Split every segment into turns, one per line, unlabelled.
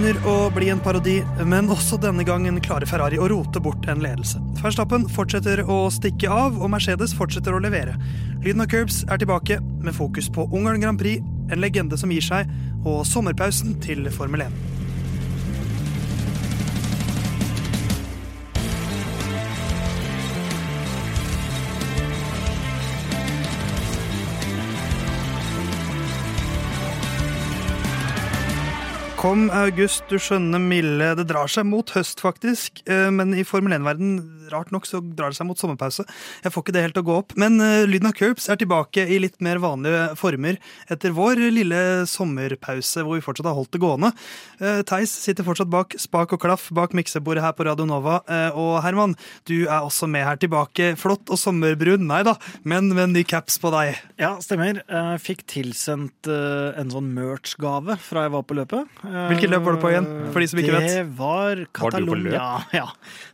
Begynner å bli en parodi, men også denne gangen klarer Ferrari å rote bort en ledelse. Verstappen fortsetter å stikke av, og Mercedes fortsetter å levere. Lyden av Curbs er tilbake, med fokus på Ungarn Grand Prix, en legende som gir seg, og sommerpausen til Formel 1. Kom august, du skjønne milde. Det drar seg mot høst, faktisk. Eh, Men i Formel 1-verden, rart nok, så drar det seg mot sommerpause. Jeg får ikke det helt til å gå opp. Men eh, lyden av Curbs er tilbake i litt mer vanlige former etter vår lille sommerpause, hvor vi fortsatt har holdt det gående. Eh, Theis sitter fortsatt bak spak og klaff bak miksebordet her på Radio Nova. Og Herman, du er også med her tilbake. Flott og sommerbrun. Nei da, men med ny caps på deg.
Ja, stemmer. Jeg fikk tilsendt en sånn merch-gave fra jeg var på løpet. Eh,
Hvilket løp var du på igjen, for de som ikke vet?
Det var Catalonia. Ja, ja,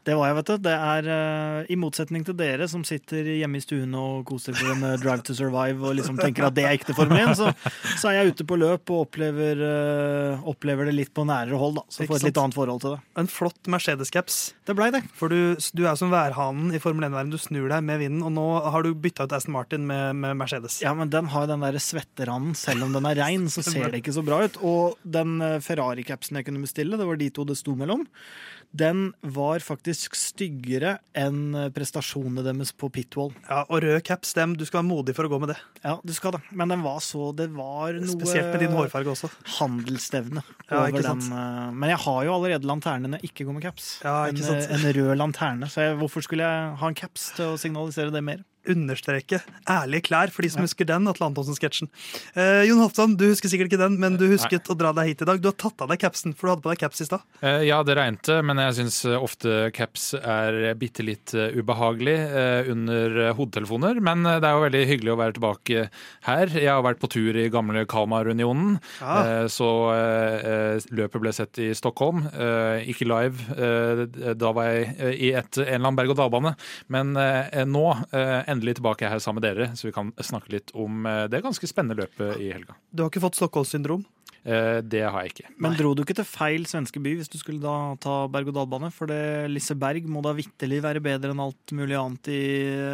det var jeg, vet du. Det er uh, i motsetning til dere som sitter hjemme i stuen og koser dere med Drive to Survive og liksom tenker at det er ekte Formel 1, så, så er jeg ute på løp og opplever, uh, opplever det litt på nærere hold, da. Så får et litt annet forhold til det.
En flott Mercedes-caps.
Det blei det.
For du, du er som værhanen i Formel 1-verden. Du snur deg med vinden, og nå har du bytta ut Aston Martin med, med Mercedes.
Ja, men den har jo den der svetteranden. Selv om den er rein, så ser det ikke så bra ut. Og den eh, Ferrari-capsen jeg kunne bestille, det var de to det sto mellom, den var faktisk styggere enn eh, prestasjonene deres på pitwall.
Ja, Og rød caps, dem, du skal være modig for å gå med det.
Ja, du skal det. Men den var så Det var noe
Spesielt med din hårfarge også.
handelsstevne
Ja,
over den. eh, Men jeg har jo allerede lanterne når jeg ikke går med caps.
Ja,
en,
ikke sant?
eh, en rød lanterne. Så jeg, hvorfor skulle jeg ha en caps til å signalisere det mer?
Understreke ærlige klær for de som husker den Atle Antonsen-sketsjen. Eh, Jon Halvdan, du husker sikkert ikke den, men du husket å dra deg hit i dag. Du har tatt av deg capsen, for du hadde på deg caps i stad.
Eh, Ja, det regnte, men jeg syns ofte caps er bitte litt eh, ubehagelig eh, under eh, hodetelefoner. Men eh, det er jo veldig hyggelig å være tilbake her. Jeg har vært på tur i gamle Kalmarunionen.
Ja.
Eh, Så eh, eh, løpet ble sett i Stockholm. Eh, Ikke live. eh, Da var jeg eh, i et, en eller annen berg-og-dal-bane. Men eh, nå eh, endelig tilbake her sammen med dere, så vi kan snakke litt om eh, det ganske spennende løpet i helga.
Du har ikke fått Stockholm-syndrom?
Eh, Det har jeg ikke.
Men dro du ikke til feil svenske by hvis du skulle da ta berg-og-dal-bane? For det Liseberg må da vitterlig være bedre enn alt mulig annet i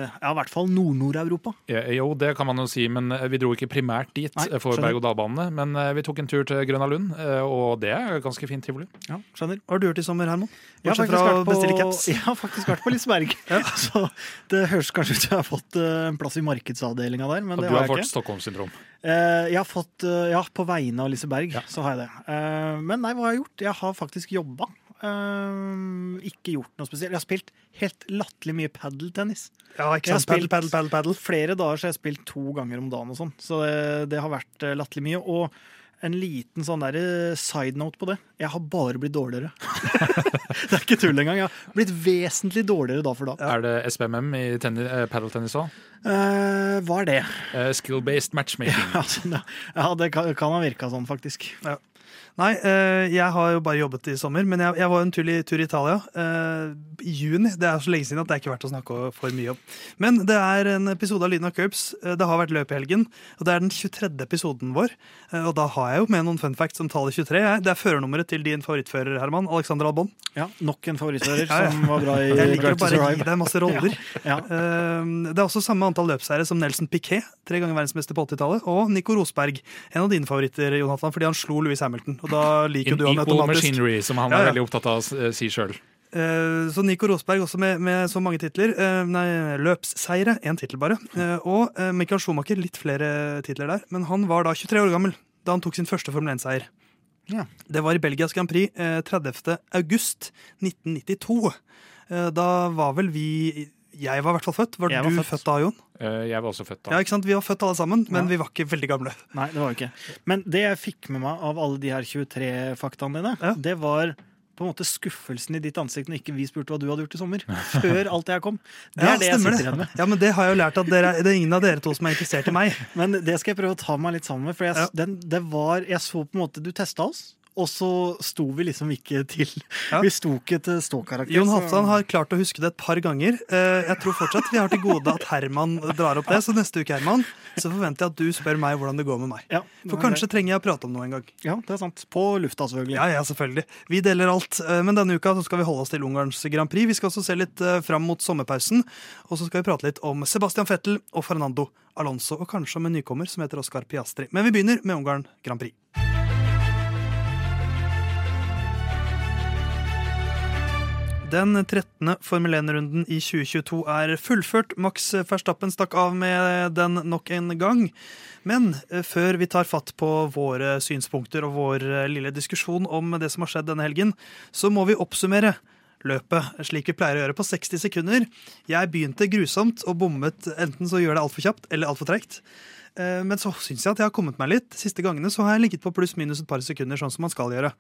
ja, i hvert fall Nord-Nord-Europa.
Jo, det kan man jo si, men eh, vi dro ikke primært dit
Nei,
eh, for berg-og-dal-banene. Men vi tok en tur til Grønna Lund, og det er ganske fint tivoli.
Ja, skjønner.
Hva har du gjort i sommer, Herman?
Jeg har faktisk
fra
vært på, jeg har faktisk vært på Liseberg. Så det høres kanskje ut som jeg har fått en plass i markedsavdelinga der, men
Og
ikke.
du
har
har fått. Stockholm-syndrom.
Eh, jeg har fått, ja, på vegne av Liseberg,
Ja.
så har jeg det. Eh, men nei, hva har jeg gjort? Jeg har faktisk jobba. Eh, ikke gjort noe spesielt. Jeg har spilt helt latterlig mye padeltennis.
Ja, ikke
har
sant? Paddle, paddle, paddle, paddle.
Flere dager så har jeg spilt to ganger om dagen og sånn, så det, det har vært eh, latterlig mye. Og en liten sånn der eh, side note på det. Jeg har bare blitt dårligere. det er ikke tull engang. Jeg har blitt vesentlig dårligere da for da.
Er det SPMM i tenni- eh, padeltennis òg?
Eh, hva er det?
Eh, Skill-based matchmaking.
Altså, ja, det kan, kan ha virka sånn, faktisk.
Nei, eh, jeg har jo bare jobbet i sommer, men jeg, var en tur i, tur i Italia eh, i juni. Det er så lenge siden at det er ikke verdt å snakke for mye om. Men det er en episode av Lyden av Curbs. Eh, Det har vært løp i helgen, og det er den 23. episoden vår. Og da har jeg jo med noen fun facts om tallet 23. Jeg. Det er førernummeret til din favorittfører, Herman. Alexander Albon.
Ja, Nok en favorittfører
Ja, ja.
som var bra i
Jeg liker å bare gi deg masse roller.
Ja.
Det er også samme antall løpseiere som Nelson Piquet, tre ganger verdensmester på 80-tallet, og Nico Rosberg, en av dine favoritter, Jonathan, fordi han slo Louis Hamilton. Og da liker
In
du han automatisk.
equal machinery, som han
Ja,
er veldig opptatt av å eh, si sjøl.
Eh, Så Nico Rosberg også med, med så mange titler. Eh, Nei, løpsseire, én tittel bare. Og Michael Schumacher, litt flere titler der. Men han var da 23 år gammel da han tok sin første Formel 1-seier.
Ja.
Det var i Belgias Grand Prix eh, 30. august 1992. Eh, Da var vel vi Jeg var i hvert fall født. Var
var
du født.
født.
da, Jon?
Eh, Jeg var også født da.
Ja, ikke sant? Vi var født alle sammen, men
Ja.
vi var ikke veldig gamle.
Nei, det var vi ikke. Men det jeg fikk med meg av alle de her 23 faktaene dine,
Ja.
det var på en måte skuffelsen i ditt ansikt når ikke vi spurte hva du hadde gjort i sommer. Før alt det her kom. Det
Ja,
er det jeg sitter igjen med.
Ja, men Det har jeg jo lært at dere, det er ingen av dere to som er interessert i meg.
Men det skal jeg prøve å ta meg litt sammen med. For jeg,
Ja.
den, det var, jeg så på en måte Du testa oss, og så sto vi liksom ikke til
Ja.
Vi sto ikke til ståkarakter.
Jon Halvdan har klart å huske det et par ganger. Eh, Jeg tror fortsatt vi har til gode at Herman drar opp det. Så neste uke Herman, så forventer jeg at du spør meg hvordan det går med meg.
ja,
For
det
kanskje trenger jeg å prate om noe en gang.
Ja, det er sant. På lufta, selvfølgelig.
Ja, ja, selvfølgelig. Vi deler alt. Eh, Men denne uka så skal vi holde oss til Ungarns Grand Prix. Vi skal også se litt eh, fram mot sommerpausen. Og så skal vi prate litt om Sebastian Fettel og Fernando Alonso. Og kanskje om en nykommer som heter Oscar Piastri. Men vi begynner med Ungarn Grand Prix. Den 13. Formel 1-runden i 2022 er fullført. Max Verstappen stakk av med den nok en gang. Men eh, før vi tar fatt på våre synspunkter og vår eh, lille diskusjon om det som har skjedd denne helgen, så må vi oppsummere løpet, slik vi pleier å gjøre, på 60 sekunder. Jeg begynte grusomt og bommet. Enten så gjør det altfor kjapt eller altfor tregt. Eh, Men så syns jeg at jeg har kommet meg litt. Siste gangene så har jeg ligget på pluss-minus et par sekunder, sånn som man skal gjøre.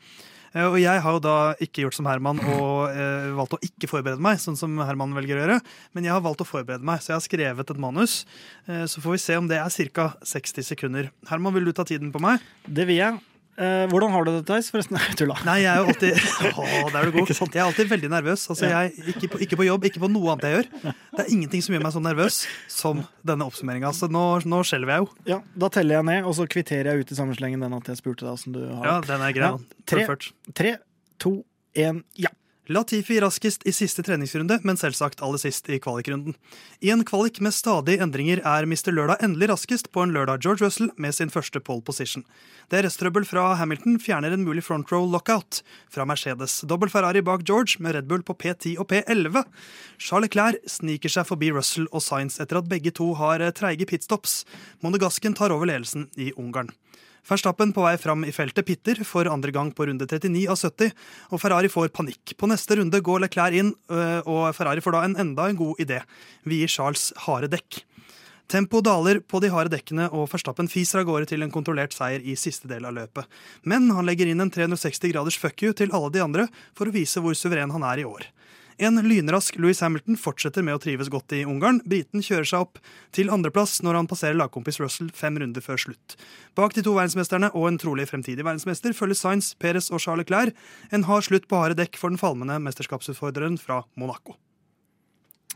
Eh, Og jeg har jo da ikke gjort som Herman og eh, valgt å ikke forberede meg, sånn som Herman velger å gjøre. Men jeg har valgt å forberede meg, så jeg har skrevet et manus. Eh, Så får vi se om det er ca. 60 sekunder. Herman, vil du ta tiden på meg?
Det vil jeg. Eh, hvordan har du det, Theis? Forresten, nei, tulla.
Nei, jeg er jo alltid Å, der er du god. Jeg er alltid veldig nervøs. Altså, jeg, ikke, på, ikke på jobb, ikke på noe annet jeg gjør. Det er ingenting som gjør meg så nervøs som denne oppsummeringa. Så nå, nå skjelver jeg jo.
Ja, Da teller jeg ned, og så kvitterer jeg ut i sammenslengen den at jeg spurte deg åssen du har
Ja, den er grei.
Ja, tre. Tre, to, én, ja.
Latifi raskest i siste treningsrunde, men selvsagt aller sist i kvalikrunden. I en kvalik med stadige endringer er Mr. Lørdag endelig raskest på en lørdag George Russell med sin første pole position. DRS-trøbbel fra Hamilton fjerner en mulig front row lockout fra Mercedes. Dobbel Ferrari bak George med Red Bull på P10 og P11. Charles Clair sniker seg forbi Russell og Sainz etter at begge to har eh, treige pitstops. Monegasken tar over ledelsen i Ungarn. Verstappen på vei fram i feltet pitter for andre gang på runde 39 av 70, og Ferrari får panikk. På neste runde går Leclerc inn, øh, og Ferrari får da en enda en god idé. Vi gir Charles harde dekk. Tempo daler på de harde dekkene, og Verstappen fiser av gårde til en kontrollert seier i siste del av løpet. Men han legger inn en 360 graders fuck you til alle de andre for å vise hvor suveren han er i år. En lynrask Louis Hamilton fortsetter med å trives godt i Ungarn. Briten kjører seg opp til andreplass når han passerer lagkompis Russell fem runder før slutt. Bak de to verdensmesterne og en trolig fremtidig verdensmester følger Sainz, Perez og Charles Leclerc. En hard slutt på harde dekk for den falmende mesterskapsutfordreren fra Monaco.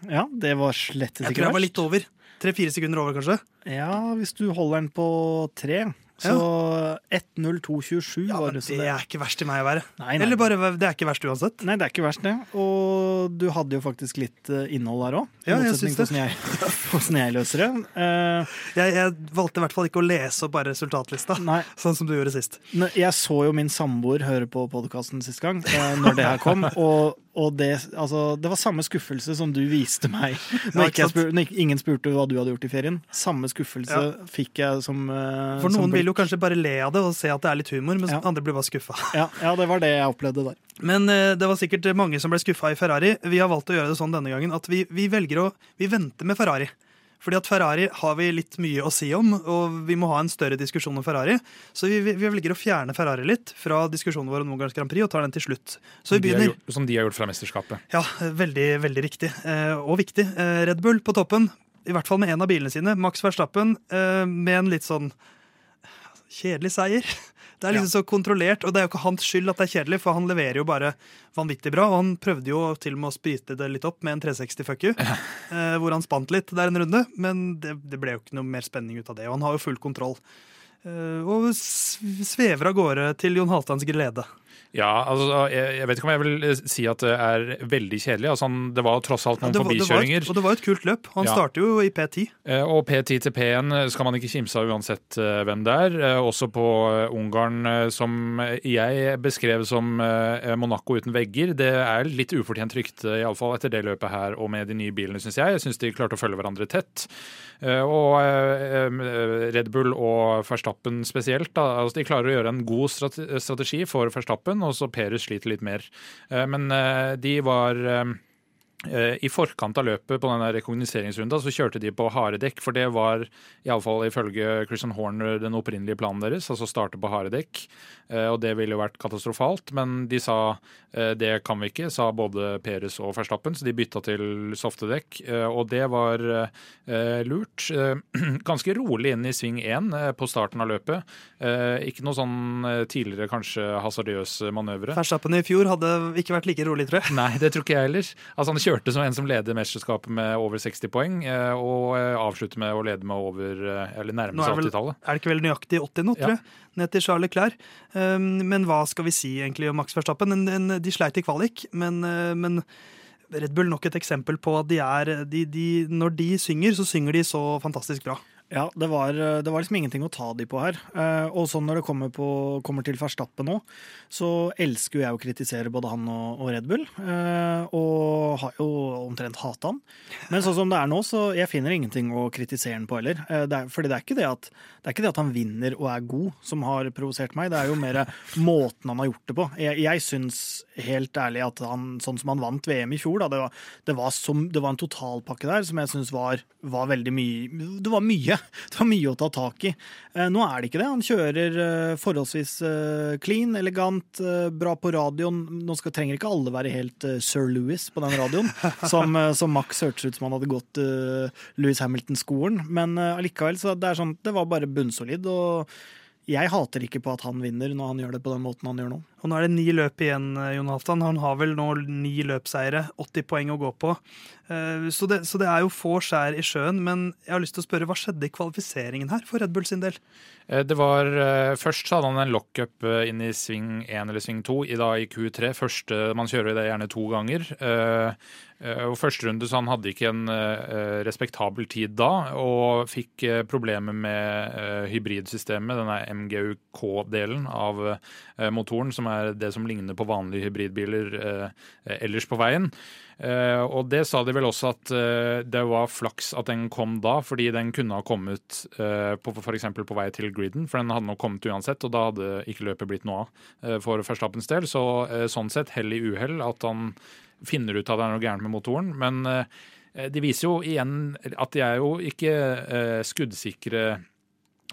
Ja, det var slett
Jeg
ikke
tror jeg var litt over. Tre-fire sekunder over, kanskje.
Ja, hvis du holder den på tre. Så 1.02,27
Ja,
var det. så
det er ikke verst i meg å være.
Nei, nei.
Eller bare, det er ikke verst uansett.
Nei, det er ikke verst, det. Og du hadde jo faktisk litt eh, innhold der òg.
Ja, jeg syns det.
Hvordan jeg, jeg løser det. Uh,
Jeg, jeg valgte i hvert fall ikke å lese opp bare resultatlista,
nei,
sånn som du gjorde sist.
jeg så jo min samboer høre på podkasten sist gang, uh, når det her kom. Og, og det, altså, det var samme skuffelse som du viste meg
Ja,
når, spur, når ingen spurte hva du hadde gjort i ferien. Samme skuffelse fikk jeg som uh,
For noen
som
vil jo kanskje bare le av det og se at det er litt humor, mens
Ja.
andre blir bare skuffa.
ja, ja, det var det jeg opplevde der.
Men uh, det var sikkert mange som ble skuffa i Ferrari. Vi har valgt å gjøre det sånn denne gangen at vi, vi velger å Vi venter med Ferrari. Fordi at Ferrari har vi litt mye å si om, og vi må ha en større diskusjon om Ferrari. Så vi, vi, vi velger å fjerne Ferrari litt fra diskusjonen vår om Ungarns Grand Prix og tar den til slutt. Så vi begynner.
gjort, som de har gjort fra mesterskapet.
Ja, veldig, veldig riktig. Eh, og viktig. Eh, Red Bull på toppen, i hvert fall med en av bilene sine. Max Verstappen eh, med en litt sånn kjedelig seier. Det er liksom så kontrollert, og det er jo ikke hans skyld at det er kjedelig, for han leverer jo bare vanvittig bra. Og han prøvde jo til og med å sprite det litt opp med en 360 fuck you, eh, hvor han spant litt der en runde, men det, det ble jo ikke noe mer spenning ut av det. Og han har jo full kontroll. Eh, og svever av gårde til Jon Halvdans glede.
Ja, altså, jeg, jeg vet ikke om jeg vil eh, si at det er veldig kjedelig. Altså, han- det var tross alt noen
Det var, det var et,
forbikjøringer.
og det var et kult løp. Han
Ja.
starter jo i P10.
Eh, Og P10 til P1 skal man ikke kimse av uansett eh, hvem det er. Eh, Også på eh, Ungarn, eh, som jeg beskrev som eh, Monaco uten vegger. Det er litt ufortjent rykte, iallfall etter det løpet her og med de nye bilene, syns jeg. Jeg syns de klarte å følge hverandre tett. Eh, Og eh, eh, Red Bull og Verstappen spesielt, da, altså de klarer å gjøre en god strate- strategi for Verstappen, og så Perez sliter litt mer. Eh, Men eh, de var Eh, I forkant av løpet på denne rekognoseringsrunda så kjørte de på harde dekk, for det var iallfall ifølge Christian Horner den opprinnelige planen deres, altså starte på harde dekk. Eh, og det ville jo vært katastrofalt, men de sa eh, det kan vi ikke, sa både Peres og Verstappen, så de bytta til softe dekk, og det var lurt. Ganske rolig inn i sving én på starten av løpet. Ikke noe sånn tidligere kanskje hasardiøse manøvre.
Verstappen i fjor hadde ikke vært like rolig, tror jeg.
Nei, det tror ikke jeg heller. Altså Han kjørte som en som leder mesterskapet med over 60 poeng, eh, og eh, avslutter med å lede med over eh, eller nærmest 80-tallet.
Er det ikke veldig nøyaktig 80 nå, tror jeg? Ned til Charles Leclerc. Um, men hva skal vi si egentlig om Max Verstappen? De sleit i kvalik, men, men Red Bull nok et eksempel på at de er de, de, Når de synger, så synger de så fantastisk bra.
Ja, det var, det var, liksom ingenting å ta de på her. Eh, og sånn når det kommer, på, kommer til Verstappen nå, så elsker jo jeg å kritisere både han og, og Red Bull. Eh, og har jo omtrent hata han. Men sånn som det er nå, så jeg finner ingenting å kritisere han på heller. Eh, det er, fordi det er, det, at, det er ikke det at han vinner og er god som har provosert meg, det er jo mer måten han har gjort det på. Jeg, jeg syns helt ærlig at han, sånn som han vant VM i fjor, da, det, var, var som, det var en totalpakke der som jeg syns var, var veldig mye Det var mye Det var mye å ta tak i. Eh, nå er det ikke det. Han kjører eh, forholdsvis eh, clean, elegant, bra på radioen. Nå skal, trenger ikke alle være helt Sir Louis på den radioen, som, som Max hørtes ut som han hadde gått Louis Hamilton-skolen. Men allikevel, så det er sånn, det var bare bunnsolid. og jeg hater ikke på at han vinner når han gjør det på den måten han gjør nå.
Og Nå er det ni løp igjen, Jon Halvdan. Han har vel nå ni løpseiere, 80 poeng å gå på. Så det, så det, er jo få skjær i sjøen. Men jeg har lyst til å spørre, hva skjedde i kvalifiseringen her for Red Bull sin del?
Eh, det var, eh, Først så hadde han en lockup eh, inn i sving 1 eller sving 2 i, da, i Q3. Første, man kjører det gjerne to ganger. Og Første runde så han hadde ikke en respektabel tid da, og fikk problemer med hybridsystemet, denne MGUK-delen av motoren, som er det som ligner på vanlige hybridbiler ellers på veien. Uh, og det sa de vel også at det var flaks at den kom da, fordi den kunne ha kommet uh, f.eks. på vei til griden, for den hadde nok kommet uansett, og da hadde ikke løpet blitt noe av for Verstappens del. Så sånn sett hell i uhell at han finner ut at det er noe gærent med motoren. Men de viser jo igjen at de er jo ikke skuddsikre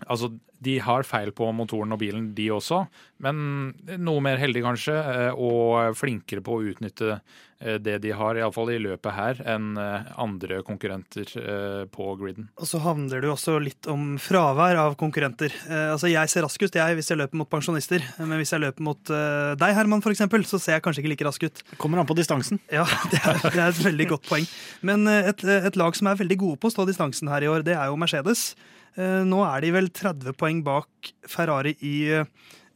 Altså, de har feil på motoren og bilen, de også, men noe mer heldig kanskje, og flinkere på å utnytte Eh, det de har, iallfall i løpet her, enn eh, andre konkurrenter eh, på griden.
Og så handler det jo også litt om fravær av konkurrenter. Altså Jeg ser rask ut jeg, hvis jeg løper mot pensjonister, men hvis jeg løper mot deg, Herman, f.eks., så ser jeg kanskje ikke like rask ut.
Kommer an på distansen.
Ja, det er, det er et veldig godt poeng. Men et, et, lag som er veldig gode på å stå distansen her i år, det er jo Mercedes. Nå er de vel 30 poeng bak Ferrari i,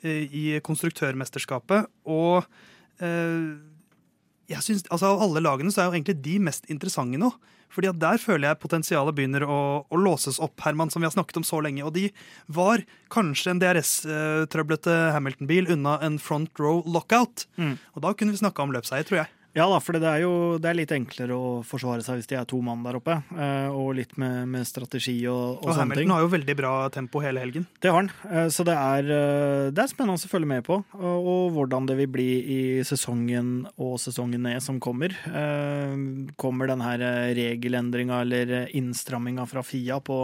i konstruktørmesterskapet, og jeg synes, altså Av alle lagene så er jo egentlig de mest interessante nå. Fordi at Der føler jeg potensialet begynner å, å, låses opp, Herman, som vi har snakket om så lenge. Og de var kanskje en DRS-trøblete Hamilton-bil unna en front row lockout. Mm. Og da kunne vi snakka om løpseier, tror jeg.
Ja da, for det er jo det er litt enklere å forsvare seg hvis de er to mann der oppe. Eh, og litt med, med strategi og, og, og sånne ting.
Hamilton har jo veldig bra tempo hele helgen.
Det har han. Eh, så det er, eh, det er, spennende å følge med på. Og, og, hvordan det vil bli i sesongen og sesongene som kommer. Kommer den her regelendringa eller innstramminga fra Fia på,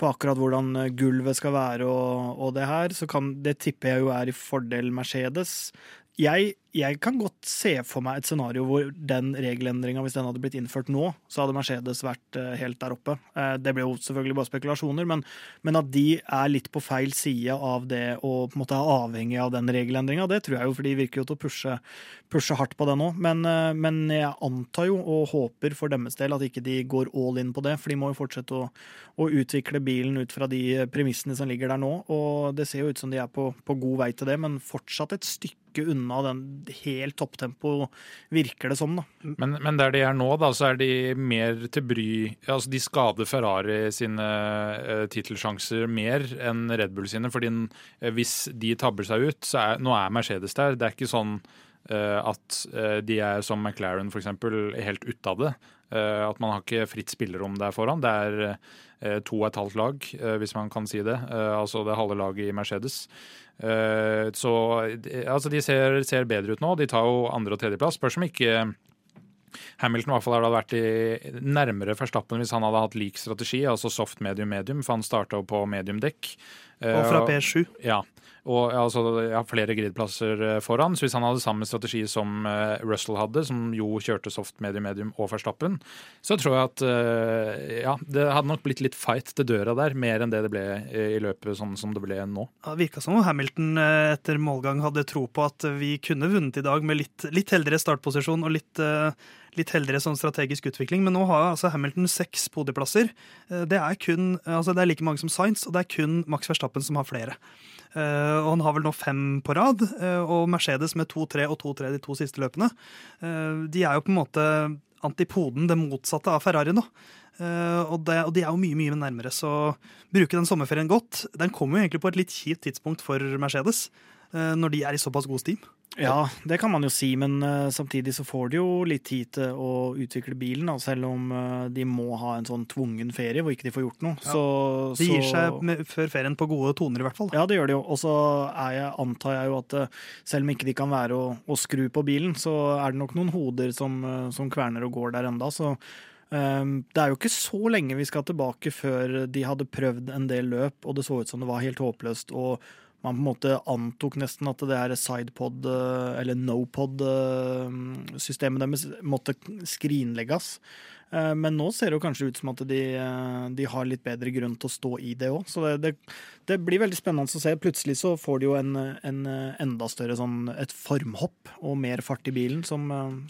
på, akkurat hvordan gulvet skal være og, og det her, så kan, det tipper jeg jo er i fordel Mercedes. Jeg jeg kan godt se for meg et scenario hvor den regelendringa, hvis den hadde blitt innført nå, så hadde Mercedes vært eh, helt der oppe. Eh, det ble jo selvfølgelig bare spekulasjoner, men, men at de er litt på feil side av det og på en måte er avhengig av den regelendringa, det tror jeg jo, for de virker jo til å pushe, pushe hardt på det nå. Men, eh, men, jeg antar jo og håper for deres del at ikke de går all in på det, for de må jo fortsette å, å utvikle bilen ut fra de premissene som ligger der nå, og det ser jo ut som de er på, på god vei til det, men fortsatt et stykke unna den helt topptempo, virker det som. da.
Men, men, der de er nå, da, så er de mer til bry altså De skader Ferrari sine uh, tittelsjanser mer enn Red Bull sine. fordi uh, hvis de tabber seg ut, så er nå er Mercedes der. Det er ikke sånn uh, at de er som McLaren f.eks. helt ute av det. at man har ikke fritt spillerom der foran. Det er to og et halvt lag, hvis man kan si det. altså det halve laget i Mercedes. Eh, så altså, de ser, ser, bedre ut nå. De tar jo andre- og tredjeplass. Spørs om ikke Hamilton i hvert fall hadde vært i nærmere Verstappen hvis han hadde hatt lik strategi, altså soft medium medium, for han starta på medium dekk.
Og fra P7.
Ja, og altså, har flere gridplasser eh, foran. Så hvis han hadde samme strategi som uh, Russell hadde, som jo kjørte soft, medium, medium og Verstappen, så tror jeg at uh, ja, det hadde nok blitt litt fight til døra der, mer enn det det ble i løpet sånn som det ble nå.
Det virka som om Hamilton etter målgang hadde tro på at vi kunne vunnet i dag med litt, litt heldigere startposisjon og litt litt heldigere sånn strategisk utvikling. Men nå har altså Hamilton seks podieplasser. Det er, kun, altså det er like mange som Science, og det er kun Max Verstappen som har flere. Uh, og han har vel nå fem på rad. Uh, og Mercedes med 2-3 og 2-3 de to siste løpene. Uh, de er jo på en måte antipoden, det motsatte av Ferrari nå. Og, det, og, de er jo mye mye nærmere, så bruke den sommerferien godt. Den kommer jo egentlig på et litt kjipt tidspunkt for Mercedes, når de er i såpass god steam.
Ja, det kan man jo si, men uh, samtidig så får de jo litt tid til å utvikle bilen, da, selv om uh, de må ha en sånn tvungen ferie hvor ikke de får gjort noe. Ja. Så,
de gir så... seg med, før ferien på gode toner, i hvert fall.
Ja, det gjør de jo. Og så antar jeg jo at uh, selv om ikke de kan være å, å, skru på bilen, så er det nok noen hoder som, som kverner og går der enda, så det er jo ikke så lenge vi skal tilbake før de hadde prøvd en del løp, og det så ut som det var helt håpløst. og man på en måte antok nesten at det er sidepod, eh, eller nopod-systemet deres måtte skrinlegges. Eh, men nå ser det jo kanskje ut som at de, eh, de har litt bedre grunn til å stå i det òg. Så det, det, det, blir veldig spennende å se. Plutselig så får de jo en, en enda større sånn et formhopp og mer fart i bilen som,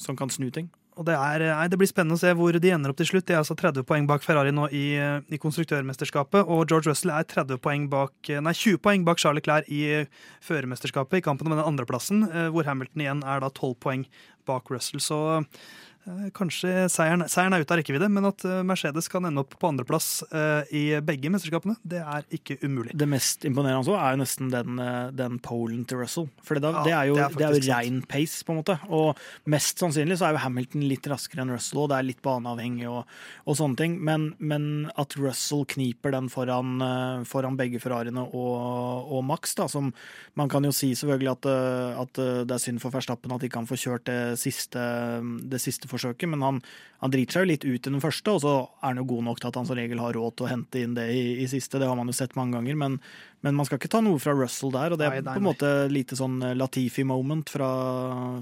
som kan snu ting.
Og det, er, nei, det, blir spennende å se hvor de ender opp til slutt. De er altså 30 poeng bak Ferrari nå i, i konstruktørmesterskapet. Og George Russell er 30 poeng bak, nei, 20 poeng bak Charles Leclerc i førermesterskapet i kampen om den andreplassen, eh, hvor Hamilton igjen er da 12 poeng bak Russell. Så Eh, kanskje seieren, seieren, er ute av rekkevidde, men at eh, Mercedes kan ende opp på andreplass uh, i begge mesterskapene, det er ikke umulig.
Det mest imponerende også er jo nesten den, den polen til Russell. For det, ja, det, er jo, det er, det er jo rein pace, på en måte. Og mest sannsynlig så er jo Hamilton litt raskere enn Russell, og det er litt baneavhengig og, og sånne ting. Men, men, at Russell kniper den foran, foran begge Ferrariene og, og, Max, da, som man kan jo si selvfølgelig at, at det er synd for Verstappen at de ikke kan få kjørt det siste, det siste forsøket, men han, han, driter seg jo litt ut i den første, og så er han jo god nok til at han som regel har råd til å hente inn det i, i siste. Det har man jo sett mange ganger, men, men, man skal ikke ta noe fra Russell der. Og det er nei, nei, på en måte lite sånn eh, Latifi-moment fra,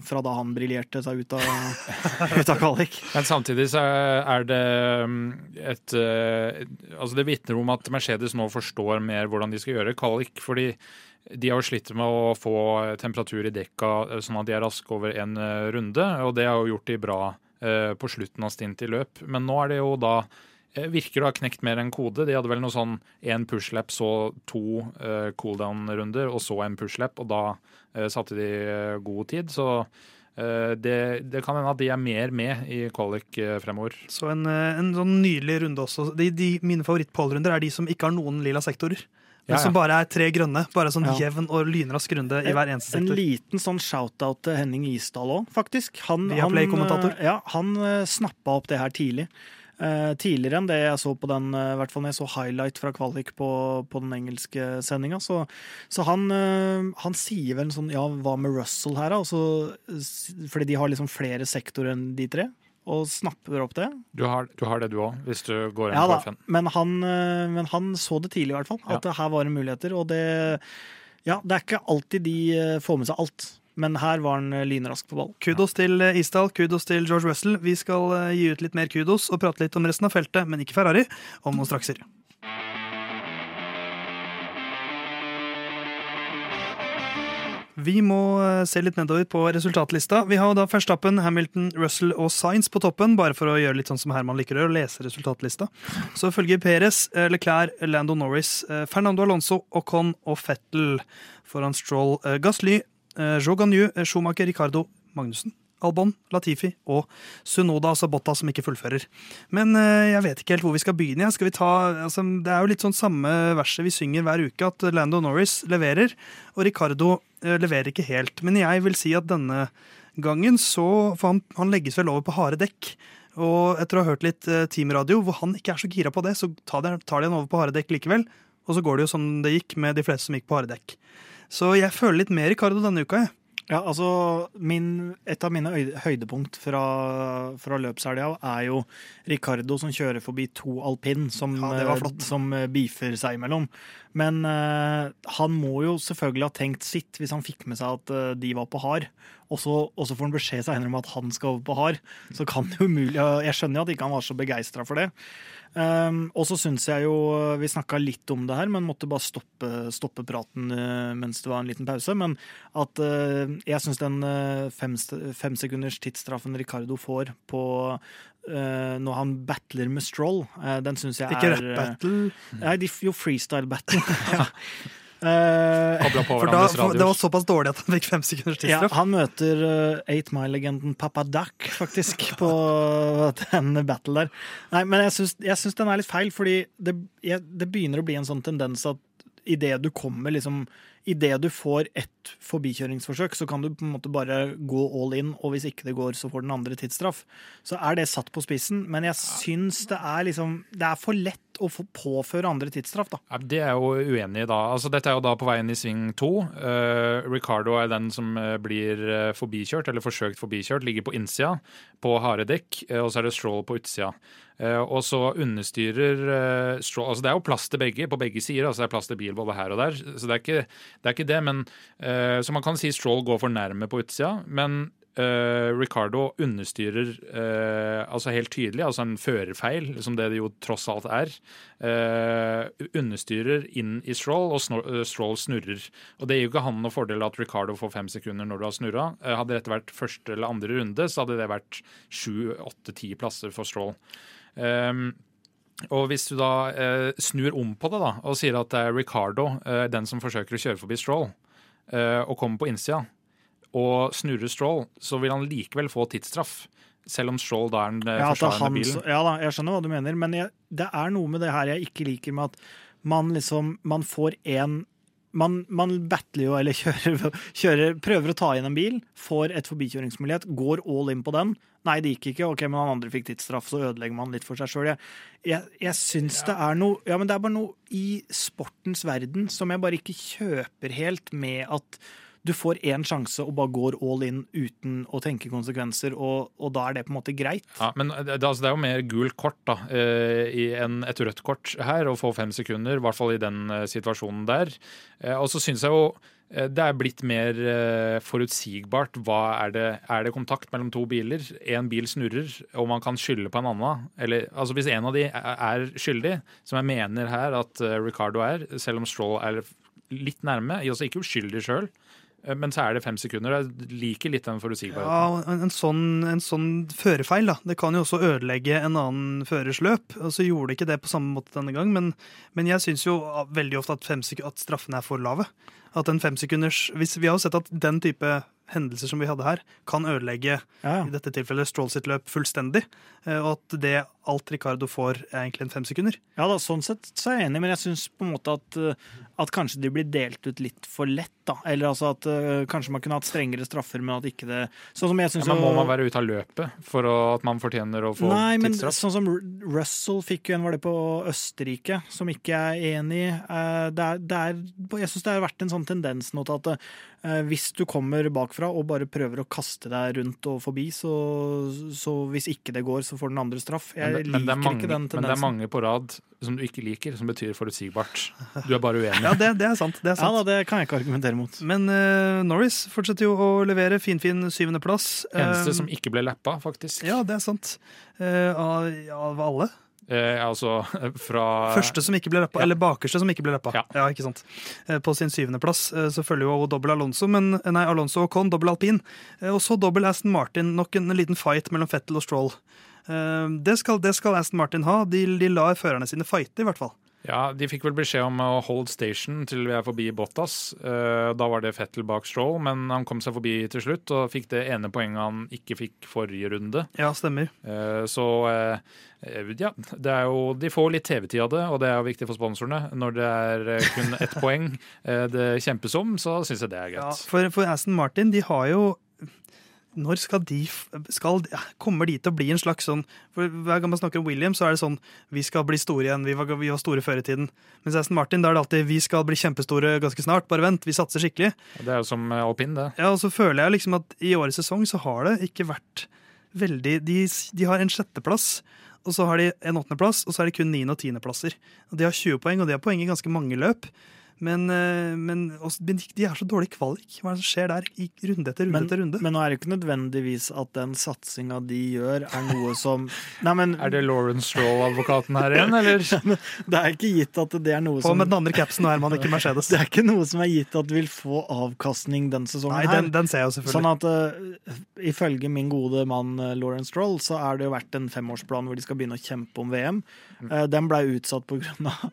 fra, da han briljerte seg ut av, ut av kvalik.
Men samtidig så er det mm, et eh, Altså det vitner om at Mercedes nå forstår mer hvordan de skal gjøre kvalik. fordi de har jo slitt med å få temperatur i dekka eh, sånn at de er raske over en runde, og det har jo gjort de bra på slutten av stint i løp. Men nå er det jo da virker å ha knekt mer enn kode. De hadde vel noe sånn én pushlap, så to uh, cooldown-runder, og så en pushlap, og da uh, satte de uh, god tid. Så det, det, kan hende at de er mer med i qualic fremover.
Så en, en sånn nydelig runde også. De, de, mine favorittpallrunder er de som ikke har noen lilla sektorer. Men ja, ja. som bare er tre grønne. Bare sånn jevn og lynrask runde i hver eneste sektor.
En liten sånn shout-out til Henning Isdal òg, faktisk. Han,
han,
eh, ja, han uh, snappa opp det her tidlig. Uh, tidligere enn det jeg så på den, uh, hvert fall når jeg så highlight fra kvalik på, på den engelske sendinga. Så, så han, uh, han, sier vel en sånn Ja, hva med Russell her, da? Altså, fordi de har liksom flere sektorer enn de tre og snapper opp det.
Du har, du har det du òg, hvis du går inn
ja,
på FN.
Men han, eh, men han så det tidlig, i hvert fall. At ja. her var det muligheter. Og det Ja, det er ikke alltid de eh, får med seg alt. Men her var han eh, lynrask på ball.
Kudos til Isdal, kudos til George Russell. Vi skal gi ut litt mer kudos og prate litt om resten av feltet, men ikke Ferrari, om noen strakser. Vi må eh, se litt nedover på resultatlista. Vi har da Verstappen, Hamilton, Russell og Science på toppen, bare for å gjøre litt sånn som Herman liker å lese resultatlista. Så følger Perez, eh, Leclerc, Lando Norris, eh, Fernando Alonso, Ocon og Fettel foran Stroll, Gasly, Joe Schumacher, Ricardo, Magnussen. Albon, Latifi og Sunoda, altså Botta, som ikke fullfører. Men eh, jeg vet ikke helt hvor vi skal begynne. Skal vi ta, altså, det er jo litt sånn samme verset vi synger hver uke, at Lando Norris leverer, og Ricardo eh, leverer ikke helt. Men jeg vil si at denne gangen så For han, han legges vel over på harde dekk. Og etter å ha hørt litt eh, teamradio, hvor han ikke er så gira på det, så tar de, tar de han over på harde dekk likevel. Og så går det jo som det gikk med de fleste som gikk på harde dekk. Så jeg føler litt mer Ricardo denne uka, jeg.
Ja, altså min, Et av mine høydepunkt fra, fra løpshelga er jo Ricardo som kjører forbi to alpin som,
Ja,
eh, som eh, beefer seg imellom. Men uh, han må jo selvfølgelig ha tenkt sitt hvis han fikk med seg at uh, de var på hard. Og så, får han beskjed senere om at han skal over på hard. Så kan det umulig Jeg skjønner jo at ikke han var så begeistra for det. Um, og så syns jeg jo Vi snakka litt om det her, men måtte bare stoppe, stoppe praten uh, mens det var en liten pause. Men at uh, jeg syns den uh, fem, femsekunders tidsstraffen Ricardo får på når han battler med Stroll, den syns jeg
Ikke
er
rap battle.
Nei, jo freestyle battle. ja. Eh,
For da, for, det var såpass dårlig at han fikk fem sekunders
ja, han møter uh, Eight Mile-legenden Papa Duck, faktisk, på den battle der. Nei, men jeg syns den er litt feil, fordi det, jeg, det begynner å bli en sånn tendens at idet du kommer liksom Idet du får ett forbikjøringsforsøk, så kan du på en måte bare gå all in, og hvis ikke det går, så får den andre tidsstraff. Så er det satt på spissen, men jeg syns det er liksom Det er for lett å få påføre andre tidsstraff, da.
Ja, det er jeg jo uenig i da. Altså, dette er jo da på veien i sving to. Uh, Ricardo er den som eh, blir eh, forbikjørt, eller forsøkt forbikjørt, ligger på innsida på harde dekk, og så er det Stroll på utsida. Uh, og så understyrer uh, Stroll Altså det er jo plass til begge på begge sider, altså det er plass til bil både her og der, så det er ikke det, er ikke det men uh, Så man kan si Stroll går for nærme på utsida, men uh, Ricardo understyrer uh, altså helt tydelig, altså en førerfeil, som det det jo tross alt er. understyrer inn i Stroll, og snor, Stroll snurrer. Og Det gir jo ikke han noen fordel at Ricardo får fem sekunder når du har snurra. Hadde dette vært første eller andre runde, så hadde det vært sju, åtte, ti plasser for Stroll. Um, og hvis du da eh, snur om på det da, og sier at det er Ricardo, eh, den som forsøker å kjøre forbi Stroll, eh, og kommer på innsida, og snurrer Stroll, så vil han likevel få tidsstraff. Selv om Stroll da er den eh,
Ja,
forsvarende bilen.
ja da, jeg skjønner hva du mener, men jeg, det er noe med det her jeg ikke liker med at man liksom Man får én man, man battler jo, eller kjører, kjører, prøver å ta igjen en bil, får et forbikjøringsmulighet, går all in på den. Nei, det gikk ikke. Ok, men han andre fikk tidsstraff, så ødelegger man litt for seg sjøl. Jeg, jeg, jeg syns det er noe Ja, men det er bare noe i sportens verden som jeg bare ikke kjøper helt med at du får én sjanse og bare går all in uten å tenke konsekvenser, og, og da er det på en måte greit.
Ja, men det, altså, det er jo mer gult kort da, eh, i en, et rødt kort her, å få fem sekunder, i hvert fall i den eh, situasjonen der. Eh, og så syns jeg jo eh, det er blitt mer eh, forutsigbart. Er, det, er det kontakt mellom to biler? Én bil snurrer, og man kan skylde på en annen. Eller, altså Hvis en av de er, skyldig, som jeg mener her at eh, Ricardo er, selv om Stroll er litt nærme, altså ikke uskyldig sjøl, men så er det fem sekunder. Jeg liker litt den forutsigbarheten.
Ja, en, en, sånn, en sånn førerfeil da. Det kan jo også ødelegge en annen førers løp. Og så gjorde det ikke det på samme måte denne gang, men, men jeg syns jo veldig ofte at, fem sek- at straffene er for lave. At en femsekunders hvis Vi har jo sett at den type hendelser som vi hadde her, kan ødelegge
Ja,
i dette tilfellet Stroll sitt løp fullstendig. eh, Og at det alt Ricardo får, er egentlig en fem sekunder.
Ja da, sånn sett så er jeg enig, men jeg syns på en måte at, uh, at kanskje de blir delt ut litt for lett, da. Eller altså at uh, kanskje man kunne hatt strengere straffer, men at ikke det Sånn som jeg
Ja,
syns
men Må man være ute av løpet for å, at man fortjener å få
Nei, men
tidsstraff?
sånn som Russell fikk jo en, var det på Østerrike, som ikke er enig i. Uh, Det er, det er, jeg syns det har vært en sånn tendens nå til at eh, hvis du kommer bakfra og bare prøver å kaste deg rundt og forbi, så, så hvis ikke det går, så får den andre straff. Jeg
Men det, men, er
liker
mange,
ikke den
men det er mange på rad som du ikke liker, som betyr forutsigbart. Du er bare uenig.
Ja, det, det er sant. Det er
Ja da, det kan jeg ikke argumentere mot.
Men uh, Norris fortsetter jo å levere finfin syvendeplass.
Eneste
Eh,
som ikke ble lappa, faktisk.
Ja, det er sant. Uh, av, av alle.
Eh, altså fra
Første som ikke ble rappa,
Ja.
eller bakerste som ikke ble rappa.
Ja.
ikke sant. Eh, På sin syvendeplass eh, så følger jo dobbel Alonso, men, eh, nei, Alonso og Con, dobbel alpin. Og så dobbel Aston Martin, nok en liten fight mellom Fettel og Stroll. Det skal, det skal Aston Martin ha. De, de lar førerne sine fighte, i hvert fall.
Ja, De fikk vel beskjed om å hold station til vi er forbi Bottas. Eh, Da var det Fettel bak Stroll, men han kom seg forbi til slutt og fikk det ene poenget han ikke fikk forrige runde.
Ja, stemmer.
Eh, Så eh, ja, det er jo, de får litt TV-tid av det, og det er jo viktig for sponsorene. Når det er kun ett poeng det kjempes om, så syns jeg det er
Ja,
greit.
for, for Aston Martin, de har jo når skal de skal, Kommer de til å bli en slags sånn For Hver gang man snakker om William, så er det sånn Vi skal bli store igjen. Vi var, vi var store før i tiden. Mens Aston Martin, da er det alltid Vi skal bli kjempestore ganske snart. Bare vent. Vi satser skikkelig.
Det er jo som alpin, det.
Ja, og så føler jeg liksom at i årets sesong så har det ikke vært veldig De, de har en sjetteplass, og så har de en åttendeplass, og så er det kun niende- og tiendeplasser. Og De har 20 poeng, og de har poeng i ganske mange løp. Men, eh, men også, de er så dårlig kvalik. Hva er det som skjer der i runde etter runde
Men,
etter runde?
men nå er det ikke nødvendigvis at den satsinga de gjør, er noe som Nei, men
Er det Lauren Stroll-advokaten her igjen, eller?
det er ikke gitt at det er noe
På
som
med den andre capsen nå, Herman, ikke Mercedes.
Det er ikke noe som er gitt at vil få avkastning den sesongen
Nei,
her.
den, den ser jeg jo selvfølgelig.
Sånn at uh, Ifølge min gode mann uh, Lawrence Stroll, så er det jo vært en femårsplan hvor de skal begynne å kjempe om VM. Uh, den blei utsatt på grunn av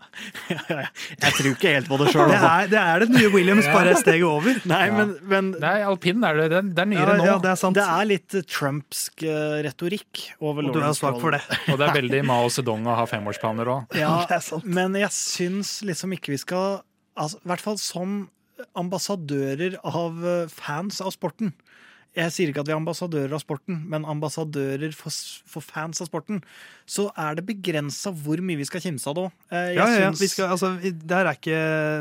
Jeg tror ikke helt på det sjøl.
det, er, det er det nye Williams, bare steget over.
Nei, men, men
Nei, alpin er det. Det er- det er
Ja,
nyere nå.
ja, det er sant.
det er litt uh, trumpsk uh, retorikk over
Og du er
Lawrence
svak for det.
Og det er veldig Mao Zedong å ha femårsplaner òg.
Ja,
Det er sant.
men jeg syns liksom ikke vi skal altså, I hvert fall som ambassadører av uh, fans av sporten. Jeg sier ikke at vi er ambassadører av sporten, men ambassadører for, for fans av sporten. Så er det begrensa hvor mye vi skal kimse av det òg.
Ja, ja, ja. Vi skal, altså, der er ikke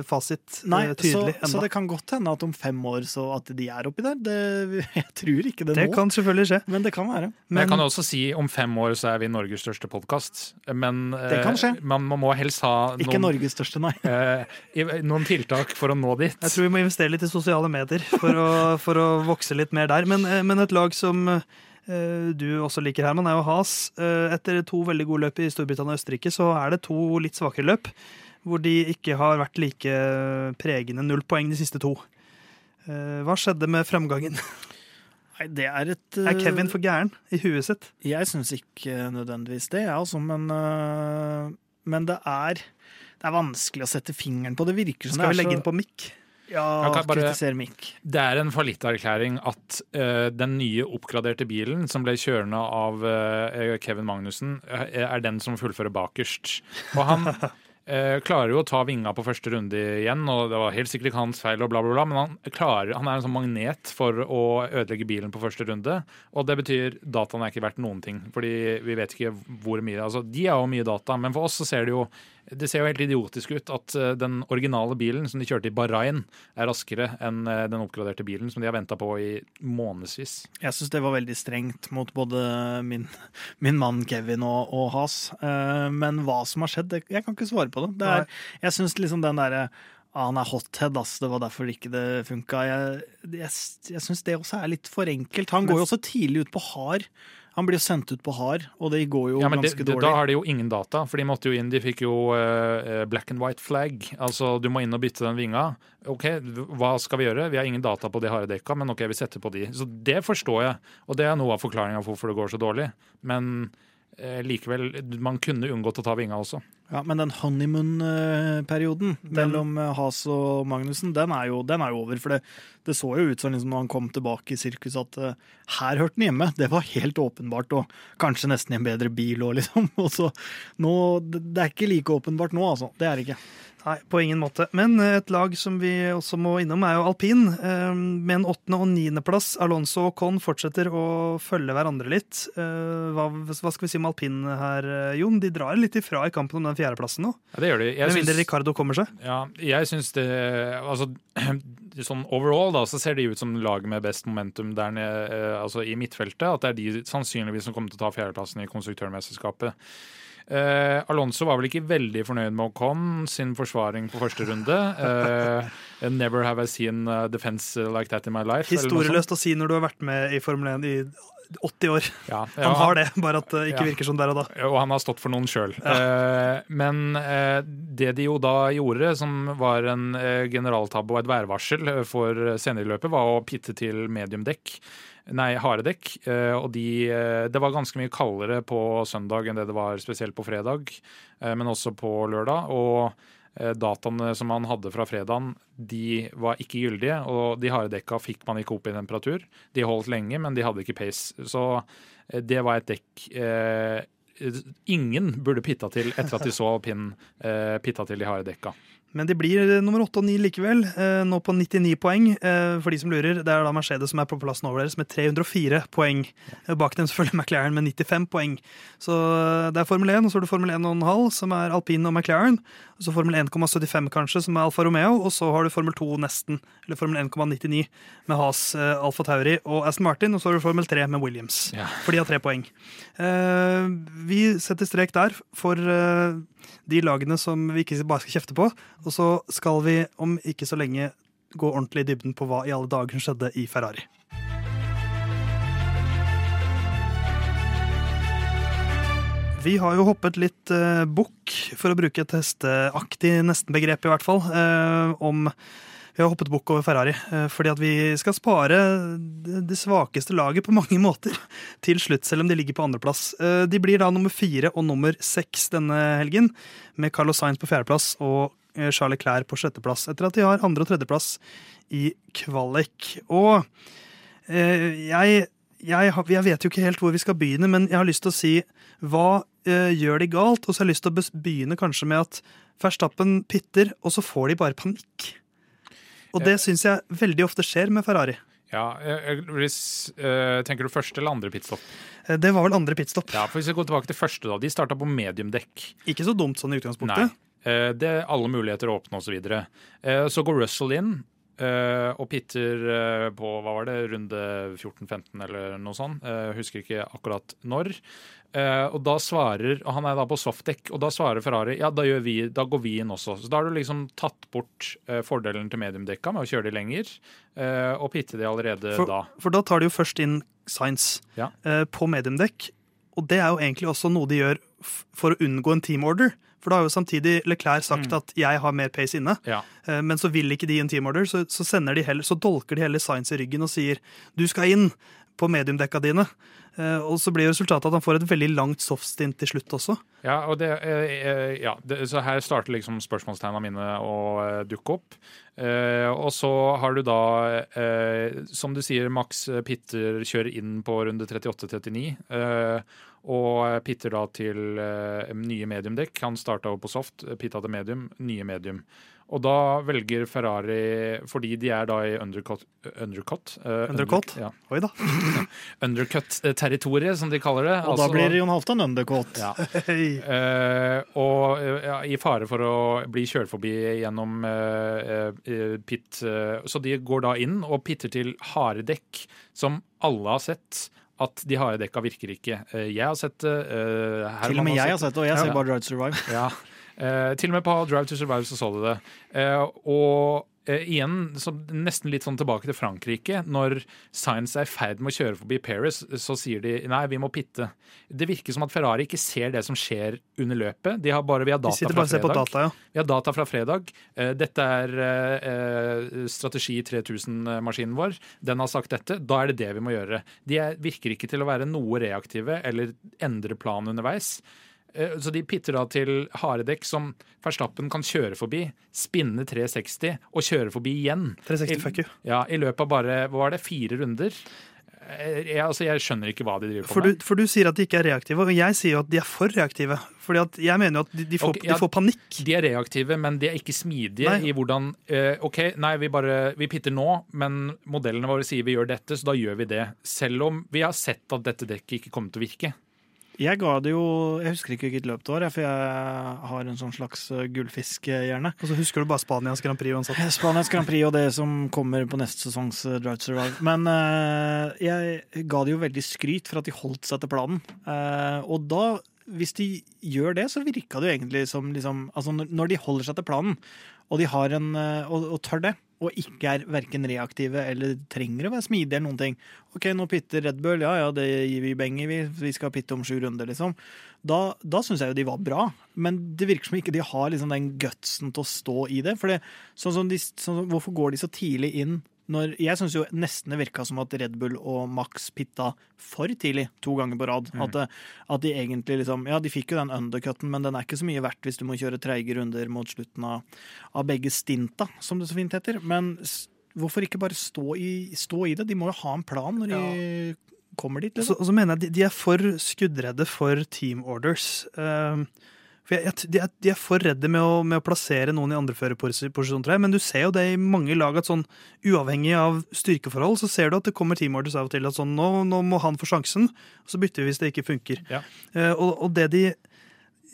fasit eh,
Nei, så,
ennå.
så det kan godt hende at om fem år så at de er oppi der. Det, jeg tror ikke det,
Det
nå,
kan selvfølgelig skje.
men det kan være.
Men jeg kan også si om fem år så er vi Norges største podkast. Men
Det kan skje.
eh, man, man må helst ha
Ikke
noen,
Norges største, nei.
eh, noen tiltak for å nå dit.
jeg tror vi må investere litt i sosiale medier for å, for å vokse litt mer der. Men, eh, men et lag som eh, du også liker, Herman, er jo Has. Eh, Etter to veldig gode løp i Storbritannia og Østerrike, så er det to litt svakere løp. Hvor de ikke har vært like pregende. Null poeng de siste to. Hva skjedde med fremgangen?
nei det er et
Er Kevin for gæren i huet sitt?
Jeg syns ikke nødvendigvis det, jeg, altså, men, men det er det er vanskelig å sette fingeren på. Det virker som
Skal vi legge
så
inn på mikk?
Ja,
bare-
kritisere Mick.
Det er en fallitterklæring at uh, den nye oppgraderte bilen som ble kjørende av uh, Kevin Magnussen, eh, er den som fullfører bakerst. Og han uh, klarer jo å ta vinga på første runde igjen, og det var helt sikkert ikke hans feil, og bla, bla, bla, men han, klarer, han er en sånn magnet for å ødelegge bilen på første runde. Og det betyr dataen er ikke verdt noen ting, fordi vi vet ikke hvor mye Altså, de har jo mye data, men for oss så ser det jo det ser jo helt idiotisk ut at eh, den originale bilen som de kjørte i Bahrain, er raskere enn eh, den oppgraderte bilen som de har venta på i månedsvis.
Jeg syns det var veldig strengt mot både min, min mann Kevin og, og Has. Eh, men hva som har skjedd, jeg kan ikke svare på det. det er, jeg syns liksom den derre ah, han er hothead, ass. Det var derfor ikke det funka. Jeg, jeg, jeg syns det også er litt for enkelt. Han går jo også tidlig ut på hard. Han blir sendt ut på hard, og det går jo
Ja,
ganske
det,
dårlig.
Da har de jo ingen data, for de måtte jo inn. De fikk jo uh, black and white flag. Altså, du må inn og bytte den vinga. OK, hva skal vi gjøre? Vi har ingen data på de harde dekka, men OK, vi setter på de. Så det forstår jeg, og det er noe av forklaringa på hvorfor det går så dårlig. Men eh, likevel, man kunne unngått å ta vinga også.
Ja, Men den honeymoon-perioden mellom eh, Has og Magnussen, den er jo, den er jo over. For det, det så jo ut som liksom, når han kom tilbake i sirkus at uh, her hørte han hjemme. Det var helt åpenbart, og kanskje nesten i en bedre bil òg, liksom. Og så nå, det er ikke like åpenbart nå, altså. Det er det ikke.
Nei, på ingen måte. Men eh, et lag som vi også må innom, er jo alpin. eh, Med en åttende- og niendeplass. Alonso og Con fortsetter å følge hverandre litt. Eh, Hva, hva skal vi si om alpin her, eh, Jon? De drar litt ifra i kampen om den fjerdeplassen nå.
Ja, det gjør de. Jeg
Med mindre Ricardo kommer seg.
Ja, jeg syns det Altså, sånn overall da, så ser de ut som laget med best momentum der nede, eh, altså i midtfeltet. At det er de sannsynligvis som kommer til å ta fjerdeplassen i konstruktørmesterskapet. Uh, Alonso var vel ikke veldig fornøyd med Ocon sin forsvaring på første runde. Uh, never have I seen defense like that in my life.
Historieløst å si når du har vært med i Formel 1 i 80 år.
Ja,
Han har det, bare at det ikke
Ja.
virker sånn der og da.
Og han har stått for noen sjøl. Eh, men eh, det de jo da gjorde, som var en eh, generaltabbe og et værvarsel for senere i løpet, var å pitte til mediumdekk. Nei, harde dekk. Og de, det var ganske mye kaldere på søndag enn det det var spesielt på fredag, men også på lørdag. Og dataene som man hadde fra fredagen, de var ikke gyldige. Og de harde dekka fikk man ikke opp i temperatur. De holdt lenge, men de hadde ikke pace. Så eh, det var et dekk eh, ingen burde pitta til etter at de så pinnen eh, pitta til de harde dekka.
Men de blir eh, nummer åtte og ni likevel, eh, nå på 99 poeng. Eh, for de som lurer, det er da Mercedes som er på plassen over deres med 304 poeng. Bak dem selvfølgelig McLaren med 95 poeng. Så det er Formel 1, og så er det Formel 1,5, som er alpin og McLaren. Og så Formel 1,75 kanskje, som er Alfa Romeo. Og så har du Formel 2 nesten, eller Formel 1,99 med Has, Alfa Tauri og Aston Martin. Og så har du Formel 3 med Williams.
Ja.
For de har tre poeng. Eh, vi setter strek der for de lagene som vi ikke bare skal kjefte på. Og så skal vi om ikke så lenge gå ordentlig i dybden på hva i alle dager som skjedde i Ferrari. Vi har jo hoppet litt eh, bukk, for å bruke et hesteaktig nesten-begrep i hvert fall, eh, om vi har hoppet bukk over Ferrari, eh, fordi at vi skal spare det, svakeste laget på mange måter til slutt, selv om de ligger på andreplass. Eh, de blir da nummer fire og nummer seks denne helgen, med Carlos Sainz på fjerdeplass og eh, Charles Leclerc på sjetteplass, etter at de har andre- og tredjeplass i kvalik. Og jeg, jeg, jeg vet jo ikke helt hvor vi skal begynne, men jeg har lyst til å si hva gjør de galt? Og så har jeg lyst til å begynne kanskje med at Verstappen pitter, og så får de bare panikk. Og det syns jeg veldig ofte skjer med Ferrari.
Ja, eh, hvis, eh, Tenker du første eller andre pitstop?
Eh, Det var vel andre pitstop.
Ja, for Hvis vi går tilbake til første, da. De starta på mediumdekk.
Ikke så dumt sånn i utgangspunktet.
Nei. Det er alle muligheter å åpne osv. Så, videre. så går Russell inn eh, og pitter uh, på hva var det, runde 14-15 eller noe sånt. Uh, Husker ikke akkurat når. Og da svarer, og Han er da på softdekk, og da svarer Ferrari ja, da, vi, da går vi inn også. Så Da har du liksom tatt bort fordelen til mediumdekka med å kjøre de lenger, og pitte de allerede
For,
da.
for da tar de jo først inn Science
Ja.
på mediumdekk. Og det er jo egentlig også noe de gjør for å unngå en teamorder. For da har jo samtidig Leclerc sagt
Mm.
at 'jeg har mer pace inne',
Ja.
eh, men så vil ikke de en teamorder. Så, så, sender de heller, så dolker de heller Science i ryggen og sier 'du skal inn' på mediumdekka dine. Eh, og så blir resultatet at han får et veldig langt softstint til slutt også.
Ja, og det, eh, eh, ja det, så her starter liksom spørsmålstegna mine å dukke opp. Og så har du da, som du sier, Max Pitter kjører inn på runde 38-39. Eh, og Pitter da til nye mediumdekk. Han starta på soft, pitta til medium, nye medium. Og da velger Ferrari, fordi de er da i undercut, undercut, Uh,
Undercut?
under- ja,
Oi da.
undercut-territoriet, som de kaller det.
Og da
Altså-
blir Jon Halvdan undercut.
ja. Eh, og uh, i fare for å bli kjørt forbi gjennom pit. så de går da inn og pitter til harde dekk, som alle har sett at de harde dekka virker ikke. Jeg har sett det. Herman
Til og med jeg har sett det, og jeg
Ja.
ser bare Drive Survive.
ja. Eh, til og med på Drive to Survive så så du det. Eh, og eh, igjen nesten litt sånn tilbake til Frankrike. Når Science er i ferd med å kjøre forbi Paris, så sier de nei, vi må pitte. Det virker som at Ferrari ikke ser det som skjer under løpet. De har bare, vi har data fra fredag.
data, ja.
Vi har data fra fredag. Eh, Dette er strategi 3000-maskinen vår. Den har sagt dette. Da er det det vi må gjøre. De er, virker ikke til å være noe reaktive eller endre planen underveis. Eh, Så de pitter da til harde dekk som Verstappen kan kjøre forbi, spinne 360 og kjøre forbi igjen.
360 fuck you.
Ja, I løpet av bare hva var det, fire runder. Eh, Jeg, altså, jeg skjønner ikke hva de driver på
For du, for du sier at de ikke er reaktive, og jeg sier jo at de er for reaktive. Fordi at jeg mener jo at de, de, får,
okay, ja.
de får panikk.
De er reaktive, men de er ikke smidige
Nei.
i hvordan uh, OK, nei, vi bare vi pitter nå, men modellene våre sier vi gjør dette, så da gjør vi det. Selv om vi har sett at dette dekket ikke kommer til å virke.
Jeg ga det jo Jeg husker ikke hvilket løp det var, for jeg har en sånn slags uh, gullfiskhjerne.
Og så husker du bare Spanias Grand Prix uansett.
Spanias Grand Prix og det som kommer på neste sesongs uh, Drive to Survive. Men uh, jeg ga det jo veldig skryt for at de holdt seg til planen. Uh, og da, hvis de gjør det, så virka det jo egentlig som liksom Altså når- de holder seg til planen, og de har en og, og tør det, og ikke er verken reaktive eller trenger å være smidige eller noen ting. OK, nå pitter Red Bull, ja ja, det gir vi beng i, vi. Vi skal pitte om sju runder, liksom. Da, da syns jeg jo de var bra, men det virker som ikke de har liksom den gutsen til å stå i det. For det, sånn som de, sånn, hvorfor går de så tidlig inn når Jeg syns jo nesten det virka som at Red Bull og Max pitta for tidlig, to ganger på rad. At, det, at de egentlig liksom Ja, de fikk jo den undercutten, men den er ikke så mye verdt hvis du må kjøre treige runder mot slutten av, av begge stinta, som det så fint heter. Men s- hvorfor ikke bare stå i, stå i det? De må jo ha en plan når de kommer dit.
Så,
Liksom.
og så mener jeg de, de er for skuddredde for team orders. Eh, For jeg, jeg, de, er, de er for redde med å, med å plassere noen i andre førerposisjon, tror jeg. Men du ser jo det i mange lag at sånn uavhengig av styrkeforhold, så ser du at det kommer teamorders av og til. At sånn nå, nå må han få sjansen, og så bytter vi hvis det ikke funker.
Ja.
Uh, og, og det de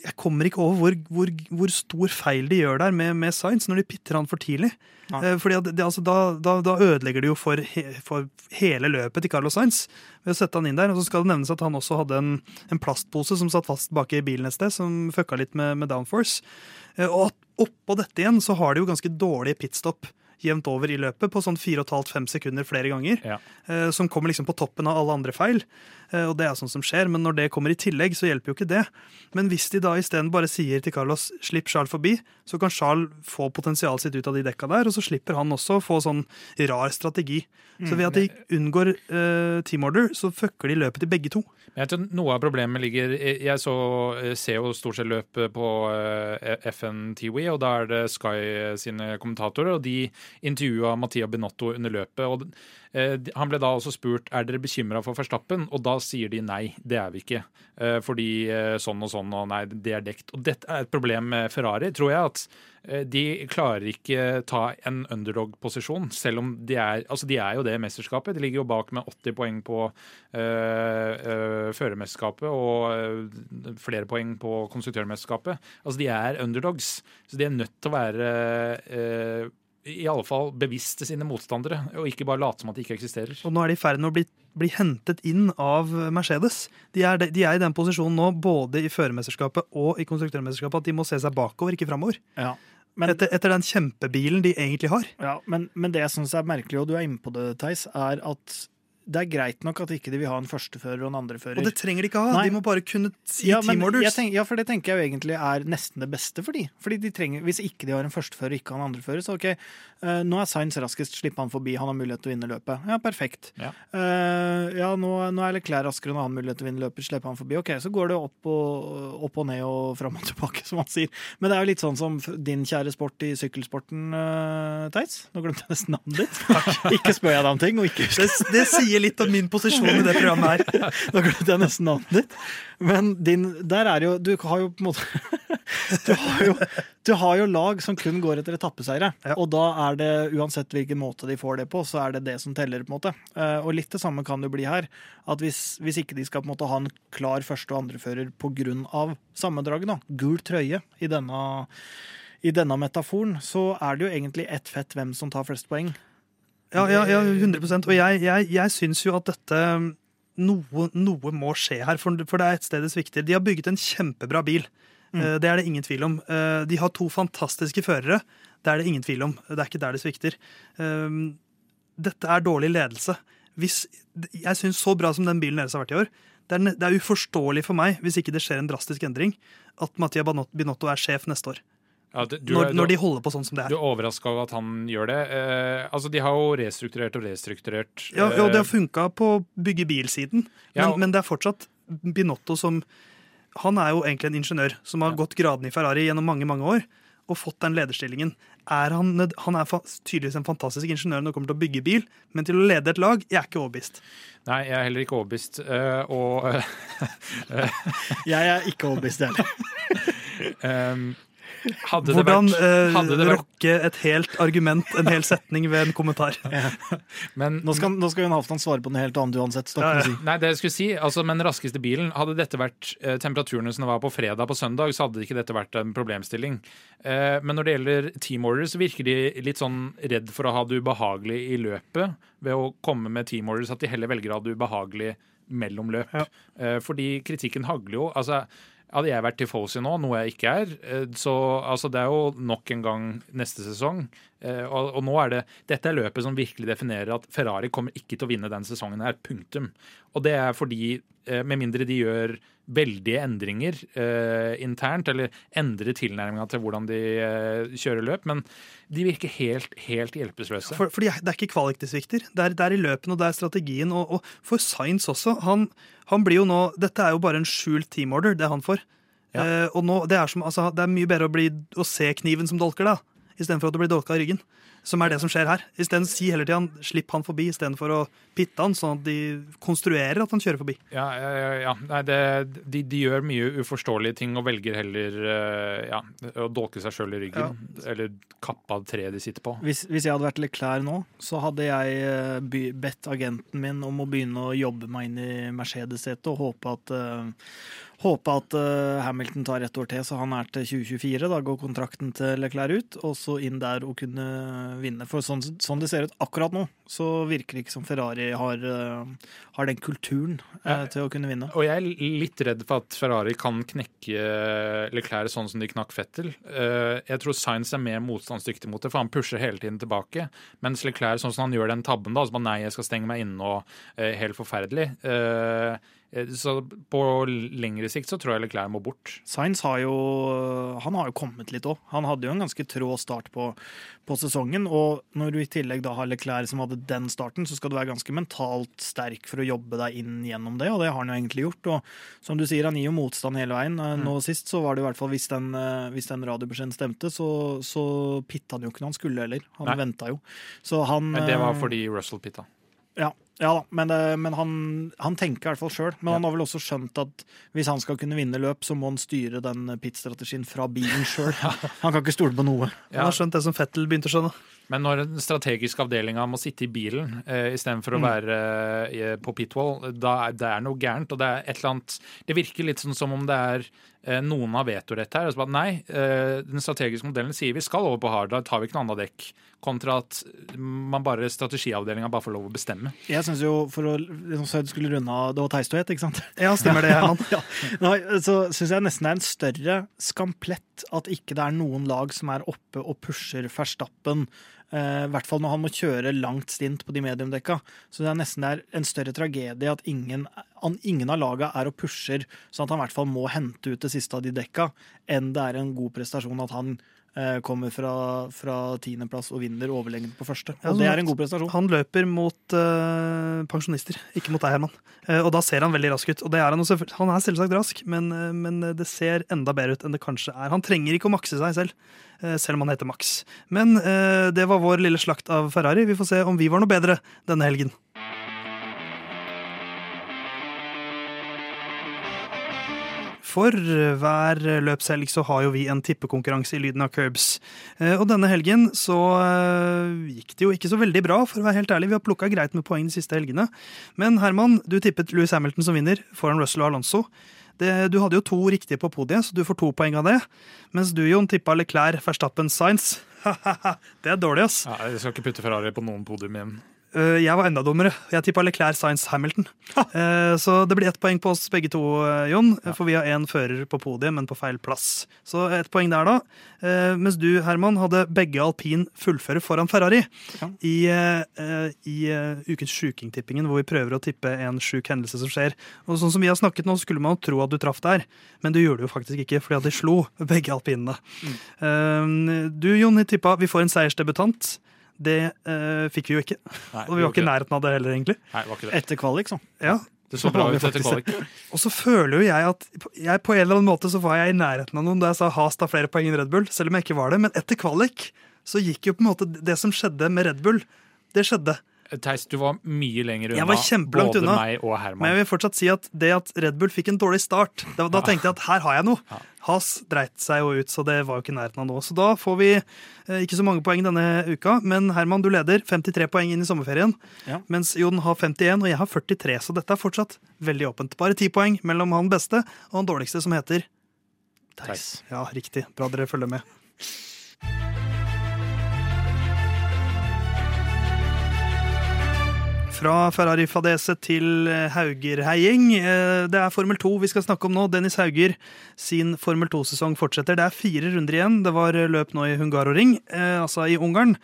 jeg kommer ikke over hvor, hvor, hvor stor feil de gjør der med, med Science når de pitter han for tidlig.
Ja.
Eh, fordi det, altså, da, da, da ødelegger de jo for, he, for hele løpet til Carlos Sainz ved å sette han inn der. Og så skal det nevnes at han også hadde en, en plastpose som satt fast bak i bilen et sted, som fucka litt med, med downforce. Eh, og at oppå dette igjen så har de jo ganske dårlig pitstop jevnt over i løpet på sånn 4,5-5 sekunder flere ganger.
Ja.
eh, Som kommer liksom på toppen av alle andre feil. Eh, Og det er sånn som skjer, men når det kommer i tillegg, så hjelper jo ikke det. Men hvis de da isteden bare sier til Carlos slipp Charles forbi, så kan Charles få potensialet sitt ut av de dekka der, og så slipper han også å få sånn rar strategi. Så ved at de unngår uh, team order, så fucker de løpet til begge to.
Jeg tror Noe av problemet ligger Jeg så, ser jo stort sett løpet på eh, FN TV, og da er det Sky sine kommentatorer, og de intervjua Mattia Binotto under løpet. og eh, Han ble da også spurt er dere bekymra for Verstappen, og da sier de nei, det er vi ikke. Eh, Fordi eh, sånn og sånn, og nei, det er dekt. Og dette er et problem med Ferrari, tror jeg. at eh, de klarer ikke ta en underdog-posisjon, selv om de er altså de er jo det mesterskapet. De ligger jo bak med 80 poeng på øh, øh, førermesterskapet og øh, flere poeng på konstruktørmesterskapet. Altså De er underdogs, så de er nødt til å være i alle fall bevisste sine motstandere, og ikke bare late som at de ikke eksisterer.
Og nå er de i ferd med å bli, bli hentet inn av Mercedes. De er, de er i den posisjonen nå, både i førermesterskapet og i konstruktørmesterskapet, at de må se seg bakover, ikke framover.
Ja. Men,
Etter, etter den kjempebilen de egentlig har.
ja, men, men det jeg syns er merkelig, og du er inne på det, Theis, er at det er greit nok at ikke de vil ha en førstefører og en andrefører.
Og det trenger de ikke ha.
Nei.
De må bare kunne si
ja,
team orders.
jeg tenk- ja, for det tenker jeg jo egentlig er nesten det beste for de. Fordi de trenger, Hvis ikke de har en førstefører og ikke har en andrefører, så ok, uh, nå er Sainz raskest, slipp han forbi, han har mulighet til å vinne løpet. Ja, perfekt.
Ja.
uh, ja, nå, nå er Leclerc raskere, nå har han mulighet til å vinne løpet, slipp han forbi. Ok, så går det opp og, opp og ned og fram og tilbake, som han sier. Men det er jo litt sånn som din kjære sport i sykkelsporten, uh, Theis. Nå glemte jeg nesten navnet ditt. ikke spør jeg deg om ting, og ikke
Det, det sier litt om min posisjon i det programmet her.
da glemte jeg nesten navnet ditt. Men din, der er jo Du har jo på en måte Du har jo, du har jo lag som kun går etter etappeseiere.
Ja.
Og da er det, uansett hvilken måte de får det på, så er det det som teller. på en måte. Eh, Og litt det samme kan det bli her. At hvis, hvis ikke de skal på en måte ha en klar første- og andrefører pga. sammendraget, da, gul trøye, i denne, i denne metaforen, så er det jo egentlig ett fett hvem som tar flest poeng.
Ja, ja, ja 100% Og jeg, jeg, jeg syns jo at dette noe, noe må skje her, for, for det er et sted det svikter. De har bygget en kjempebra bil. Mm. Det er det ingen tvil om. Eh, De har to fantastiske førere. Det er det ingen tvil om. Det er ikke der det svikter. Eh, Dette er dårlig ledelse. Hvis, jeg syns så bra som den bilen deres har vært i år, det er, det er uforståelig for meg hvis ikke det skjer en drastisk endring, at Mattia Binotto er sjef neste år.
Ja, det, du,
Når,
du-
når de holder på sånn som det er.
Du
er.
er overraska over at han gjør det? Eh, altså, De har jo restrukturert og restrukturert.
Ja, og det
eh,
har funka på bygge bilsiden, men,
Ja, og-
men det er fortsatt Binotto som Han er jo egentlig en ingeniør som har gått graden i Ferrari gjennom mange mange år og fått den lederstillingen. Er han, nød- han er fa- tydeligvis en fantastisk ingeniør når det kommer til å bygge bil, men til å lede et lag, jeg er ikke overbevist.
Nei, jeg er heller ikke overbevist. Uh, og
Jeg er ikke overbevist, jeg heller.
eh, hadde det
Hvordan
vært,
eh,
hadde det vært
rokke et helt argument, en hel setning, ved en kommentar.
men,
Nå skal, nå skal Jon Halvdan svare på noe helt annet uansett.
Ja, ja.
Nei, det jeg skulle si, altså men raskeste bilen Hadde dette vært eh, temperaturene som det var på fredag på søndag, så hadde ikke dette vært en problemstilling. Eh, men når det gjelder team orders, så virker de litt sånn redd for å ha det ubehagelig i løpet ved å komme med team orders, at de heller velger å ha det ubehagelig mellom løp.
Ja.
Eh, fordi kritikken hagler jo. altså hadde jeg vært tifosi nå, noe jeg ikke er, eh, så altså, det er jo nok en gang neste sesong. Eh, Og, og nå er det Dette er løpet som virkelig definerer at Ferrari kommer ikke til å vinne den sesongen her. Punktum. Og det er fordi, eh, med mindre de gjør veldige endringer eh, internt, eller endrer tilnærminga til hvordan de eh, kjører løp, men de virker helt, helt hjelpeløse.
For, fordi det er ikke kvalik det svikter. Det er, det er i løpene, og det er strategien. Og, og for Science også. Han, han blir jo nå Dette er jo bare en skjult team order, det han får.
Ja.
Eh, og nå, det, er som, altså, det er mye bedre å, bli, å se kniven som dolker, da, istedenfor at du blir dolka i ryggen. som er det som skjer her. I stedet Si til han 'slipp han forbi', istedenfor å pitte han, sånn at de konstruerer at han kjører forbi.
Ja, ja, ja. Nei, det, de, de, gjør mye uforståelige ting og velger heller eh, ja, å dolke seg sjøl i ryggen. Ja. Eller kappe av treet de sitter på.
Hvis, hvis, jeg hadde vært litt klær nå, så hadde jeg eh, bedt agenten min om å begynne å jobbe meg inn i Mercedes-setet og håpe at uh, Håpe at uh, Hamilton tar ett år til, så han er til 2024. Da går kontrakten til Leclerc ut, og så inn der og kunne vinne. For sånn, sånn det ser ut akkurat nå, så virker det ikke som Ferrari har, uh, har den kulturen uh, til å kunne vinne.
Og jeg er litt redd for at Ferrari kan knekke Leclerc sånn som de knakk Fettel. jeg tror Sainz er mer motstandsdyktig mot det, for han pusher hele tiden tilbake. Mens Leclerc, sånn som han gjør den tabben, da, altså nei, jeg skal stenge meg inne og helt forferdelig. Eh, så på lengre sikt så tror jeg Leclerc må bort.
Sainz har jo, han har jo kommet litt òg. Han hadde jo en ganske trå start på, på, sesongen. Og når du i tillegg da har Leclerc som hadde den starten, så skal du være ganske mentalt sterk for å jobbe deg inn gjennom det, og det har han jo egentlig gjort. Og som du sier, han gir jo motstand hele veien. Nå mm. Nå sist så var det i hvert fall hvis den, eh, hvis den radiobeskjeden stemte, så, så pitta han jo ikke når han skulle heller. Han venta jo. Så han
Men det var fordi Russell pitta.
Ja, ja da, men, men han, han, tenker i hvert fall sjøl. Men ja. han har vel også skjønt at hvis han skal kunne vinne løp, så må han styre den pit-strategien fra bilen sjøl. Han kan ikke stole på noe.
Ja. Han har skjønt det som Fettel begynte å skjønne.
Men når den strategiske avdelinga må sitte i bilen eh, istedenfor å mm. være eh, på pitwall, da er det er noe gærent. Og det er et eller annet Det virker litt sånn som om det er eh, noen har vetorett her. Altså, nei, eh, den strategiske modellen sier vi skal over på hard, da tar vi ikke noe annet dekk. Kontra at man bare strategiavdelinga bare får lov å bestemme.
Jeg syns jo, for å liksom, skulle runde av Det var teistøyhet, ikke sant?
Ja, stemmer det, Herman.
ja. Nei, så syns jeg nesten det er en større skamplett at ikke det er noen lag som er oppe og pusher Verstappen Eh, I hvert fall når han må kjøre langt stint på de mediumdekka. Så det er nesten det er en større tragedie at ingen, ingen av laga er og pusher, sånn at han i hvert fall må hente ut det siste av de dekka, enn det er en god prestasjon at han kommer fra, fra tiendeplass og vinner overlegent på første. Og det er en god prestasjon.
Han løper mot uh, pensjonister, ikke mot deg, Herman. Uh, og da ser han veldig rask ut. Og det er han, han er selvsagt rask, men, uh, men, det ser enda bedre ut enn det kanskje er. Han trenger ikke å makse seg selv. Eh, selv om han heter Max. Men eh, det var vår lille slakt av Ferrari. Vi får se om vi var noe bedre denne helgen. For hver løpshelg så har jo vi en tippekonkurranse i lyden av curbs. Eh, og denne helgen så gikk det jo ikke så veldig bra, for å være helt ærlig. Vi har plukka greit med poeng de siste helgene. Men Herman, du tippet Louis Hamilton som vinner foran Russell og Alonso. Det, du hadde jo to riktige på podiet, så du får to poeng av det. Mens du, Jon, tippa Leclerc, Verstappen, Science. det er dårlig, ass.
Ja, jeg skal ikke putte Ferrari på noen podium igjen.
Uh, jeg var enda dummere. Jeg tippa Leclerc, Science, Hamilton. Uh, så det blir ett poeng på oss begge to, uh, Jon. For vi har én fører på podiet, men på feil plass. Så ett poeng der, da. mens du, Herman, hadde begge alpin fullføre foran Ferrari i, i ukens Sjukingtippingen, hvor vi prøver å tippe en sjuk hendelse som skjer. Og sånn som vi har snakket nå, skulle man tro at du traff der, men du gjorde det jo faktisk ikke, fordi at de slo begge alpinene. Mm. du, Jon, tippa vi får en seiersdebutant. Det uh, fikk vi jo ikke. Nei, og vi var ikke i nærheten av det heller, egentlig.
Nei, var ikke det.
Etter kvalik, så.
Ja.
Det så bra ut etter kvalik.
Og så føler jo jeg at jeg på en eller annen måte så var jeg i nærheten av noen da jeg sa Has tar flere poeng enn Red Bull, selv om jeg ikke var det. Men etter kvalik så gikk jo på en måte det som skjedde med Red Bull, det skjedde.
Theis, du var mye lenger unna
jeg var kjempelangt
både
unna,
meg og Herman.
Men jeg vil fortsatt si at det at Red Bull fikk en dårlig start, da, da tenkte jeg at her har jeg noe. Ja. Has dreit seg jo ut, så det var jo ikke nærheten av noe. Så da får vi eh, ikke så mange poeng denne uka. Men Herman, du leder 53 poeng inn i sommerferien. Ja. Mens Jon har 51, og jeg har 43. Så dette er fortsatt veldig åpent. Bare 10 poeng mellom han beste og han dårligste, som heter Theis. Ja, riktig. Bra dere følger med. Fra Ferrari-fadese til eh, Hauger-heiing. Eh, det er Formel 2 vi skal snakke om nå. Dennis Hauger sin Formel 2-sesong fortsetter. Det er fire runder igjen. Det var løp nå i Hungaroring, eh, altså i Ungarn.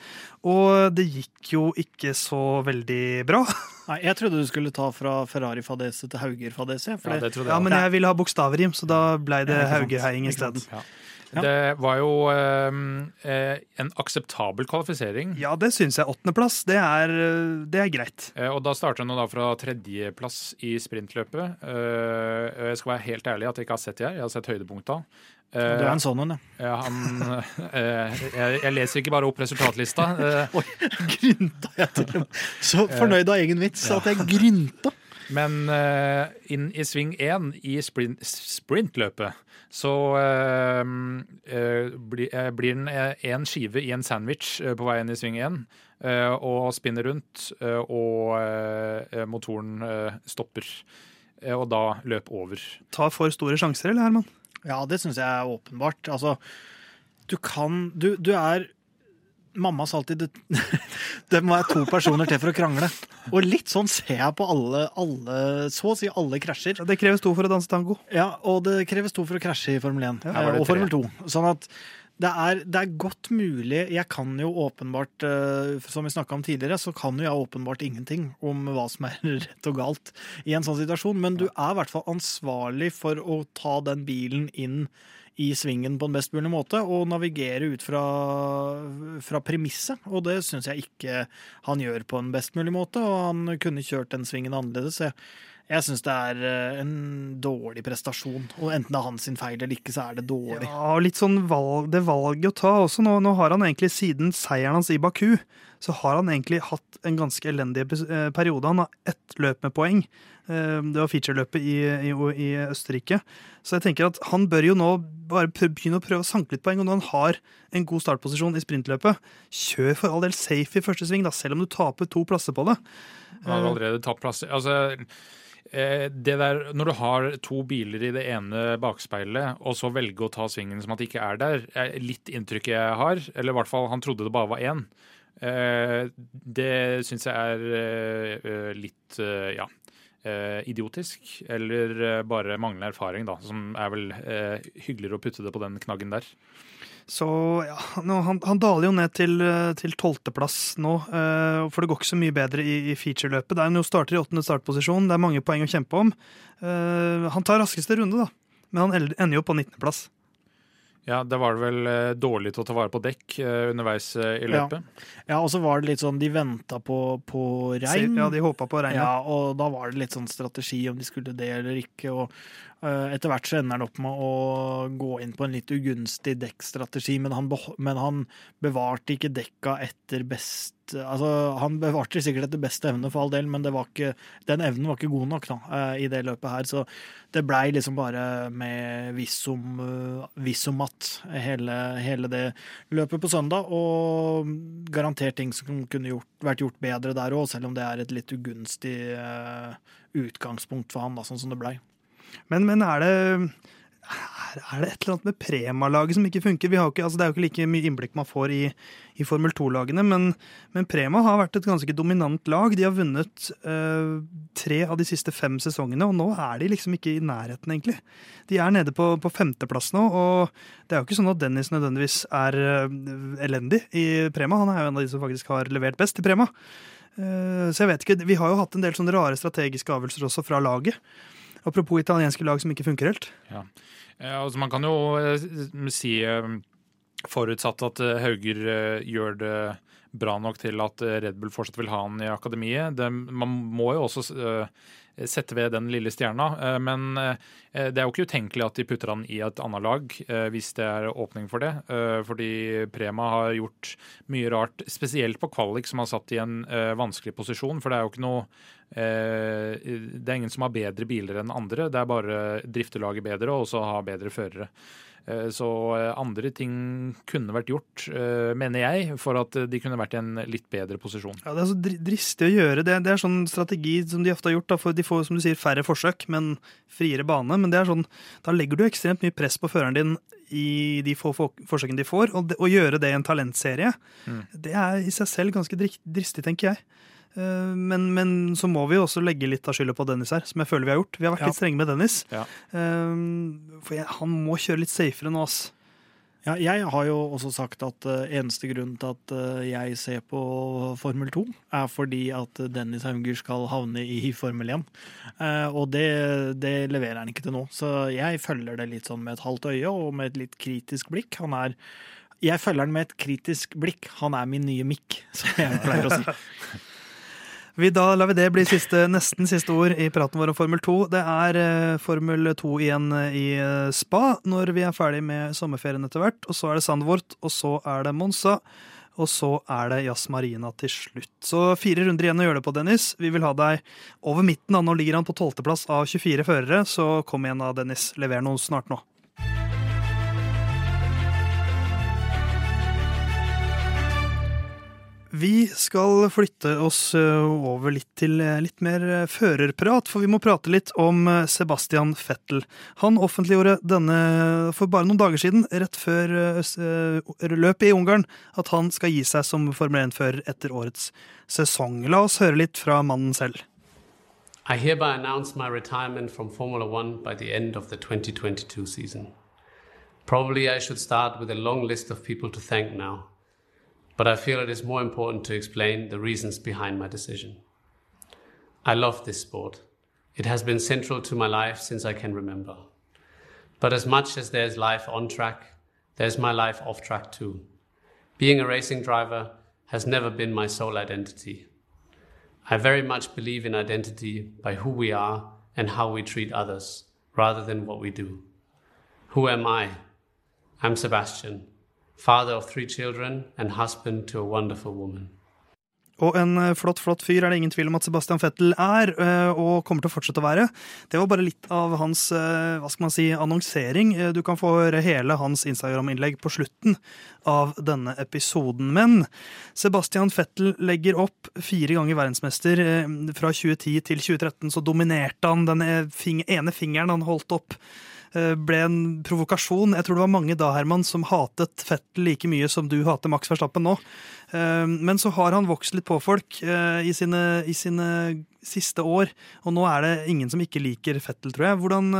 Og det gikk jo ikke så veldig bra.
Nei, Jeg trodde du skulle ta fra Ferrari-fadese til Hauger-fadese.
Ja, ja, men jeg ville ha bokstavrim, så da ble det Hauger-heiing isteden. Ja.
Ja.
Det var jo eh, eh, en akseptabel kvalifisering.
Ja, det syns jeg. Åttendeplass, det, eh, det er greit.
Eh, Og da starter han da fra tredjeplass i sprintløpet. Eh, Jeg skal være helt ærlig at jeg ikke har sett det her. Jeg har sett høydepunkta.
Du er en sånn en, ja.
Han, eh, jeg, jeg leser ikke bare opp resultatlista. Eh,
Oi, grynta jeg til og med. Så fornøyd av egen vits at jeg grynta.
Men uh, inn i sving én i sprint, sprintløpet så uh, bli, blir den én skive i en sandwich på vei inn i sving én. og spinner rundt, og motoren stopper. Og da løp over.
Tar for store sjanser, eller, Herman?
Ja, det syns jeg er åpenbart. Altså, du kan Du, du er Mamma sa alltid det, må være to personer til for å krangle. Og litt sånn ser jeg på alle, alle så å si alle krasjer.
Det kreves to for å danse tango.
Ja, og det kreves to for å krasje i Formel 1
ja,
og. Formel 2. Sånn at det er, det er godt mulig Jeg kan jo åpenbart, eh, som vi snakka om tidligere, så kan jo jeg åpenbart ingenting om hva som er rett og galt i en sånn situasjon, men du er i hvert fall ansvarlig for å ta den bilen inn i svingen på en best mulig måte, og navigere ut fra, fra premisset. Og det syns jeg ikke han gjør på en best mulig måte, og han kunne kjørt den svingen annerledes. Jeg, jeg syns det er eh, en dårlig prestasjon. Og enten det er hans feil eller ikke, så er det dårlig.
Ja, og litt sånn valg, det valget å ta også. Nå, nå har han egentlig siden seieren hans i Baku, så har han egentlig hatt en ganske elendig eh, periode. Han har ett løp med poeng. Eh, Det var featureløpet i, i, i Østerrike. Så jeg tenker at han bør jo nå bare begynne å prøve å sanke litt poeng. Og når han har en god startposisjon i sprintløpet, kjør for all del safe i første sving, da, selv om du taper to plasser på det.
Han har allerede tatt plasser. Altså, eh, det der, når du har to biler i det ene bakspeilet, og så velge å ta svingen som at det ikke er der, er litt inntrykket jeg har. Eller i hvert fall han trodde det bare var én. Eh, det syns jeg er eh, eh, litt eh, ja. Eh, idiotisk, eller eh, bare manglende erfaring, da. Som er vel eh, hyggeligere å putte det på den knaggen der.
Så ja, nå, han, han daler jo ned til, til tolvteplass nå, eh, for det går ikke så mye bedre i, i featureløpet. Det er jo starter i åttende startposisjon, det er mange poeng å kjempe om. Eh, han tar raskeste runde, da, men han ender jo på nittendeplass.
Ja, det var det vel eh, dårlig til å ta vare på dekk eh, underveis eh, i løpet.
Ja, og så var det litt sånn de venta på, på regn.
Ja, de håpa på regnet.
Ja, og da var det litt sånn strategi om de skulle det eller ikke. Og etter hvert så ender han opp med å gå inn på en litt ugunstig dekkstrategi, men han, men han bevarte ikke dekka etter best Altså, han bevarte sikkert etter beste evne, for all del, men ikke, den evnen var ikke god nok da, eh, i det løpet her. Så det blei liksom bare med visum, uh, visumat hele, hele det løpet på søndag, og garantert ting som kunne gjort, vært gjort bedre der òg, selv om det er et litt ugunstig eh, utgangspunkt for han, da, sånn som det blei.
Men, men er det er, det et eller annet med Prema-laget som ikke funker? Ikke, altså det er jo ikke like mye innblikk man får i, i Formel 2-lagene, men, men Prema har vært et ganske dominant lag. De har vunnet øh, tre av de siste fem sesongene, og nå er de liksom ikke i nærheten, egentlig. De er nede på, på femteplass nå, og det er jo ikke sånn at Dennis nødvendigvis er øh, elendig i Prema. Han er jo en av de som faktisk har levert best i Prema. Eh, Så jeg vet ikke, Vi har jo hatt en del sånne rare strategiske avgjørelser også fra laget. Apropos italienske lag som ikke funker helt.
Ja. Eh, altså man kan jo eh, si, eh, forutsatt at Hauger gjør det bra nok til at Red Bull fortsatt vil ha han i akademiet. Det, man må jo også sette ved den lille stjerna, eh, men eh, det er jo ikke utenkelig at de putter han i et annet lag eh, hvis det er åpning for det. Fordi Prema har gjort mye rart, spesielt på kvalik, som har satt i en vanskelig posisjon. For det er jo ikke noe Det er ingen som har bedre biler enn andre. Det er bare driftelaget bedre og også ha bedre førere. Eh, Så eh, andre ting kunne vært gjort, eh, mener jeg, for at de kunne vært i en litt bedre posisjon.
Ja, Det er så dristig å gjøre. Det, det er sånn strategi som de ofte har gjort. Da, for De får som du sier, færre forsøk, men friere bane. Men det er sånn, da legger du ekstremt mye press på føreren din i de få få- forsøkene de får. Og å gjøre det i en talentserie,
Mm.
det er i seg selv ganske dristig, tenker jeg. Eh, Men, men så må vi også legge litt av skylda på Dennis her, som jeg føler vi har gjort. Vi har vært
Ja.
litt strenge med Dennis.
Ja.
Eh, For jeg, han må kjøre litt safere nå, ass.
Ja, jeg har jo også sagt at uh, eneste grunn til at jeg ser på Formel 2, er fordi at Dennis Hauger skal havne i Formel 1. Uh, og det, det, leverer han ikke til nå. Så jeg følger det litt sånn med et halvt øye og med et litt kritisk blikk. Han er Jeg følger han med et kritisk blikk. Han er min nye Mick, som jeg pleier å si.
Vi da lar vi det bli siste, nesten siste ord i praten vår om Formel 2. Det er eh, Formel 2 igjen eh, i eh, Spa når vi er ferdig med sommerferien etter hvert. Og så er det Sandvort, og så er det Monza. Og så er det Jazz Marina til slutt. Så fire runder igjen å gjøre det på, Dennis. Vi vil ha deg over midten. da. Nå ligger han på tolvteplass av 24 førere, så kom igjen da, Dennis. Lever noe snart nå. Vi skal flytte oss eh, over litt til eh, litt mer eh, førerprat, for vi må prate litt om Sebastian Fettel. Han offentliggjorde denne for bare noen dager siden, rett før løpet i Ungarn, at han skal gi seg som Formel 1-fører etter årets sesong. La oss høre litt fra mannen selv.
I hereby announce my retirement from Formula One by the end of the 2022 season. Probably I should start with a long list of people to thank now. But I feel it is more important to explain the reasons behind my decision. I love this sport. It has been central to my life since I can remember. But as much as there's life on track, there's my life off track too. Being a racing driver has never been my sole identity. I very much believe in identity by who we are and how we treat others, rather than what we do. Who am I? I'm Sebastian, father of three children and husband to a wonderful woman.
Og en eh, flott flott fyr er det ingen tvil om at Sebastian Fettel er, eh, og kommer til å fortsette å være. Det var bare litt av hans eh, hva skal man si, annonsering. Du kan få høre hele hans Instagram-innlegg på slutten av denne episoden. Men Sebastian Fettel legger opp fire ganger verdensmester. Fra 2010 til 2013 så dominerte han den ene fingeren han holdt opp ble en provokasjon. Jeg tror det var mange da, Herman, som hatet Fettel like mye som du hater Max Verstappen nå. Eh, men så har han vokst litt på folk eh, i sine, i sine siste år, og nå er det ingen som ikke liker Fettel, tror jeg. Hvordan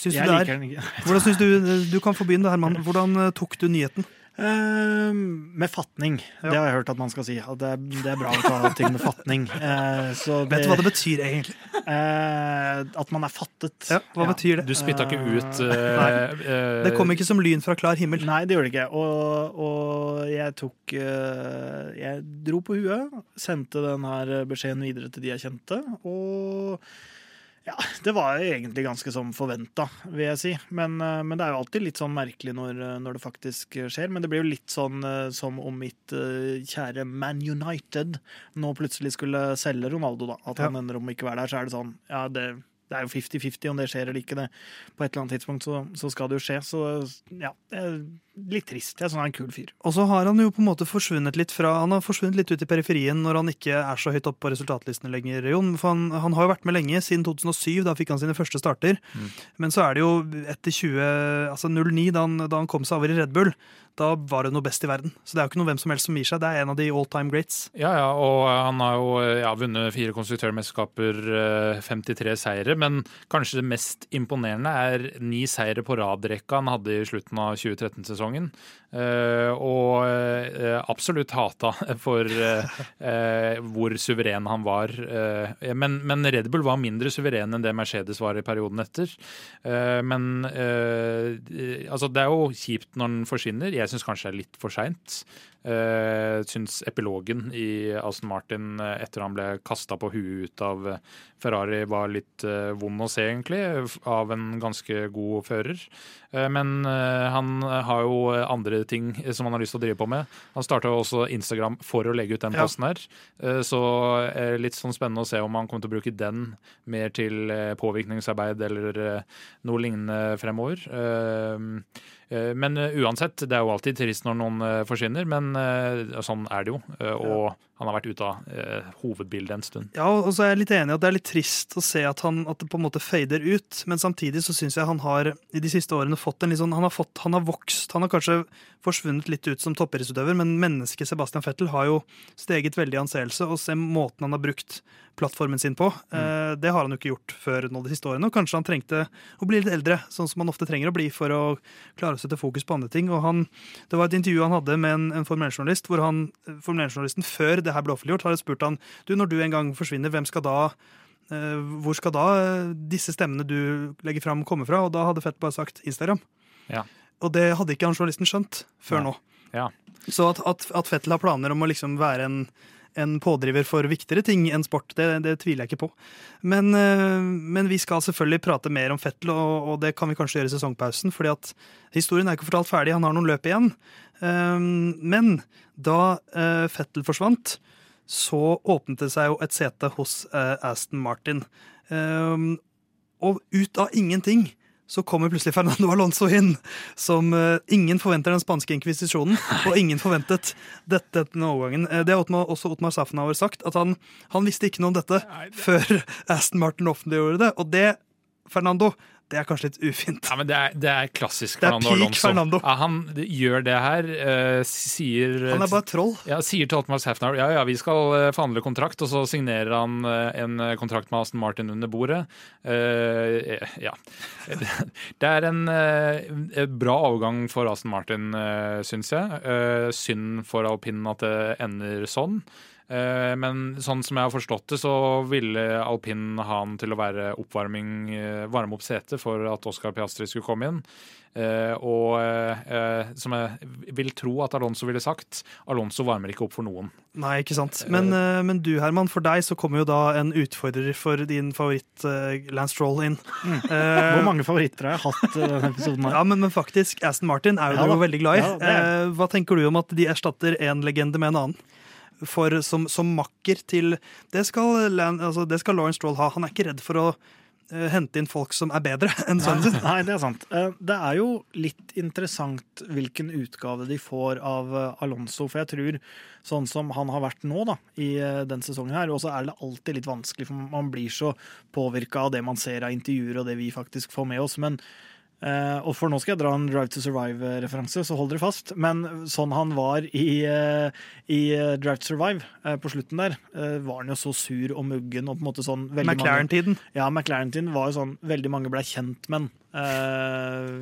syns du det er? Hvordan syns du, du kan få begynne, Herman. Hvordan tok du nyheten?
Uh, med fatning. Ja. Det har jeg hørt at man skal si. At det, er, det er bra å ta ting med fatning. Uh,
Vet du hva det betyr egentlig?
Uh, at man er fattet.
Ja, hva ja. betyr det?
Du spytta ikke ut
Det kom ikke som lyn fra klar himmel.
Nei, det gjorde det ikke. Og, og jeg tok Jeg dro på huet, sendte den her beskjeden videre til de jeg kjente, og ja, det var egentlig ganske som forventa, vil jeg si. Men, eh, men, det er jo alltid litt sånn merkelig når, eh, når, det faktisk skjer. Men det blir jo litt sånn eh, som om mitt kjære Man United nå plutselig skulle selge Ronaldo, da. At han ja. ender om ikke være der, så er det sånn Ja, det det er jo 50-50 om det skjer eller ikke. det. På et eller annet tidspunkt så, så skal det jo skje. Så ja, det litt trist. Jeg syns han er en kul fyr.
Og så har han jo på en måte forsvunnet litt fra Han har forsvunnet litt ut i periferien når han ikke er så høyt oppe på resultatlistene lenger, Jon. For han, han, har jo vært med lenge, siden 2007. Da fikk han sine første starter. Mm. Men så er det jo etter 20, altså 09, da han, da han kom seg over i Red Bull, da var det noe best i verden. Så det er jo ikke noe hvem som helst som gir seg. Det er en av de all time greats.
Ja, ja, og han har jo ja, vunnet fire konstruktørmesterskaper, 53 seire. Men kanskje det mest imponerende er ni seire på rad-rekka han hadde i slutten av 2013-sesongen. Uh, og uh, absolutt hata for uh, hvor suveren han var. Men, men, Red Bull var mindre suveren enn det Mercedes var i perioden etter. men altså, det er jo kjipt når den forsvinner. Jeg syns kanskje det er litt for seint. Uh, syns epilogen i Aston Martin etter han ble kasta på huet ut av Ferrari, var litt vond å se, egentlig, av en ganske god fører. Men han har jo andre ting som han har lyst til å drive på med. Han starta også Instagram for å legge ut den posten her. Så litt sånn spennende å se om han kommer til å bruke den mer til påvirkningsarbeid eller noe lignende fremover. Men uansett, det er jo alltid trist når noen forsvinner, men sånn er det jo. Og han har vært ute av eh, hovedbildet en stund.
Ja, og så er jeg litt enig i at det er litt trist å se at, han, at det på en måte fader ut. Men samtidig så syns jeg han har i de siste årene fått en litt sånn Han har, fått, han har vokst. Han har kanskje forsvunnet litt ut som toppidrettsutøver, men mennesket Sebastian Fettel har jo steget veldig i anseelse. Og se måten han har brukt plattformen sin på. Eh, det har han jo ikke gjort før nå de siste årene. Og kanskje han trengte å bli litt eldre, sånn som han ofte trenger å bli for å klare å sette fokus på andre ting. Og han, det var et intervju han hadde med en, en Formel 1-journalist, hvor han, Formel 1-journalisten før det her ble offentliggjort, jeg spurt han du, når du en gang forsvinner, hvem skal da eh, hvor skal da eh, disse stemmene du legger fram, komme fra? Og da hadde Fett bare sagt Instagram.
Ja.
Og det hadde ikke han journalisten skjønt før
Nei.
nå.
Ja.
Så at, at, at Fettel har planer om å liksom være en, en pådriver for viktigere ting enn sport, det, det tviler jeg ikke på. Men, eh, men vi skal selvfølgelig prate mer om Fettel, og, og det kan vi kanskje gjøre i sesongpausen. fordi at historien er ikke fortalt ferdig, han har noen løp igjen. Eh, Men da eh, Fettel forsvant, så åpnet det seg jo et sete hos eh, Aston Martin. Eh, Og ut av ingenting så kommer plutselig Fernando Alonso inn, som eh, ingen forventer den spanske inkvisisjonen, og ingen forventet dette denne overgangen. Det har også Otmar Safnauer sagt, at han, han visste ikke noe om dette før Aston Martin offentliggjorde det. Og det, Fernando, det er kanskje litt ufint.
Ja, men det er, det er klassisk
Det er
Fernando Alonso.
Fernando.
Ja, han gjør det her, Uh, sier
Han er bare troll.
ja, sier til Otmar Safnauer ja, ja, vi skal eh, forhandle kontrakt, og så signerer han eh, en kontrakt med Aston Martin under bordet. Uh, ja. Det er en uh, bra overgang for Aston Martin, uh, syns jeg. Synd for alpinen at det ender sånn. Eh, Men sånn som jeg har forstått det, så ville alpin ha han til å være oppvarming, eh, varme opp setet for at Oscar Piastri skulle komme inn. Eh, og som jeg vil tro at Alonso ville sagt, Alonso varmer ikke opp for noen.
Nei, ikke sant. Men, men du, Herman, for deg så kommer jo da en utfordrer for din favoritt Lance Stroll inn. Mm.
Hvor mange favoritter har jeg hatt denne episoden? her?
Ja, men, men faktisk, Aston Martin er jo
Ja
du veldig glad i.
Ja, det
hva tenker du om at de erstatter en legende med en annen? For som, som makker til det skal, altså, det skal Lawrence Stroll ha. Han er ikke redd for å eh, hente inn folk som er bedre enn sønnen sin.
Nei, det er sant. Eh, Det er jo litt interessant hvilken utgave de får av eh, Alonso. For jeg tror, sånn som han har vært nå da, i den sesongen her, og så er det alltid litt vanskelig, for man blir så påvirka av det man ser av intervjuer og det vi faktisk får med oss. Men eh, og for nå skal jeg dra en Drive to Survive-referanse, så hold dere fast. Men sånn han var i, uh, i eh, Drive to Survive uh, på slutten der, var han jo så sur og muggen og på en måte sånn
McLaren-tiden.
ja, McLaren-tiden var jo sånn veldig mange ble kjent med. Eh,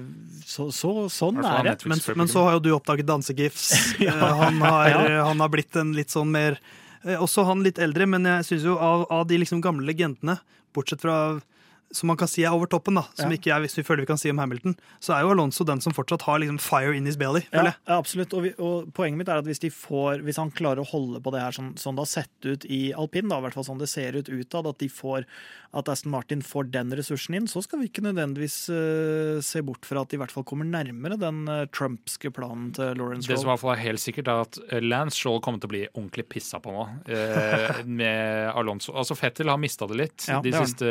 så, så sånn er det.
Men, men så har jo du oppdaget dansegifs. Eh, han, har, han har blitt en litt sånn mer Også han litt eldre, men jeg syns jo av, av de liksom gamle legendene, bortsett fra som man kan si er over toppen, da, som
Ja.
ikke jeg vi føler vi kan si om Hamilton, så er jo Alonso den som fortsatt har liksom fire in his belly.
Ja,
føler jeg.
ja, absolutt. Og, vi, og poenget mitt er at hvis, de får, hvis han klarer å holde på det her sånn, sånn det har sett ut i alpin, da, i hvert fall sånn det ser ut utad, at, de får, at Aston Martin får den ressursen inn, så skal vi ikke nødvendigvis uh, se bort fra at de i hvert fall kommer nærmere den uh, trumpske planen til Lawrence
Det som i hvert fall er helt sikkert, er at eh, Lance Shaw kommer til å bli ordentlig pissa på nå uh, med Alonso. Altså Fettel har mista det litt
Ja,
de
det
siste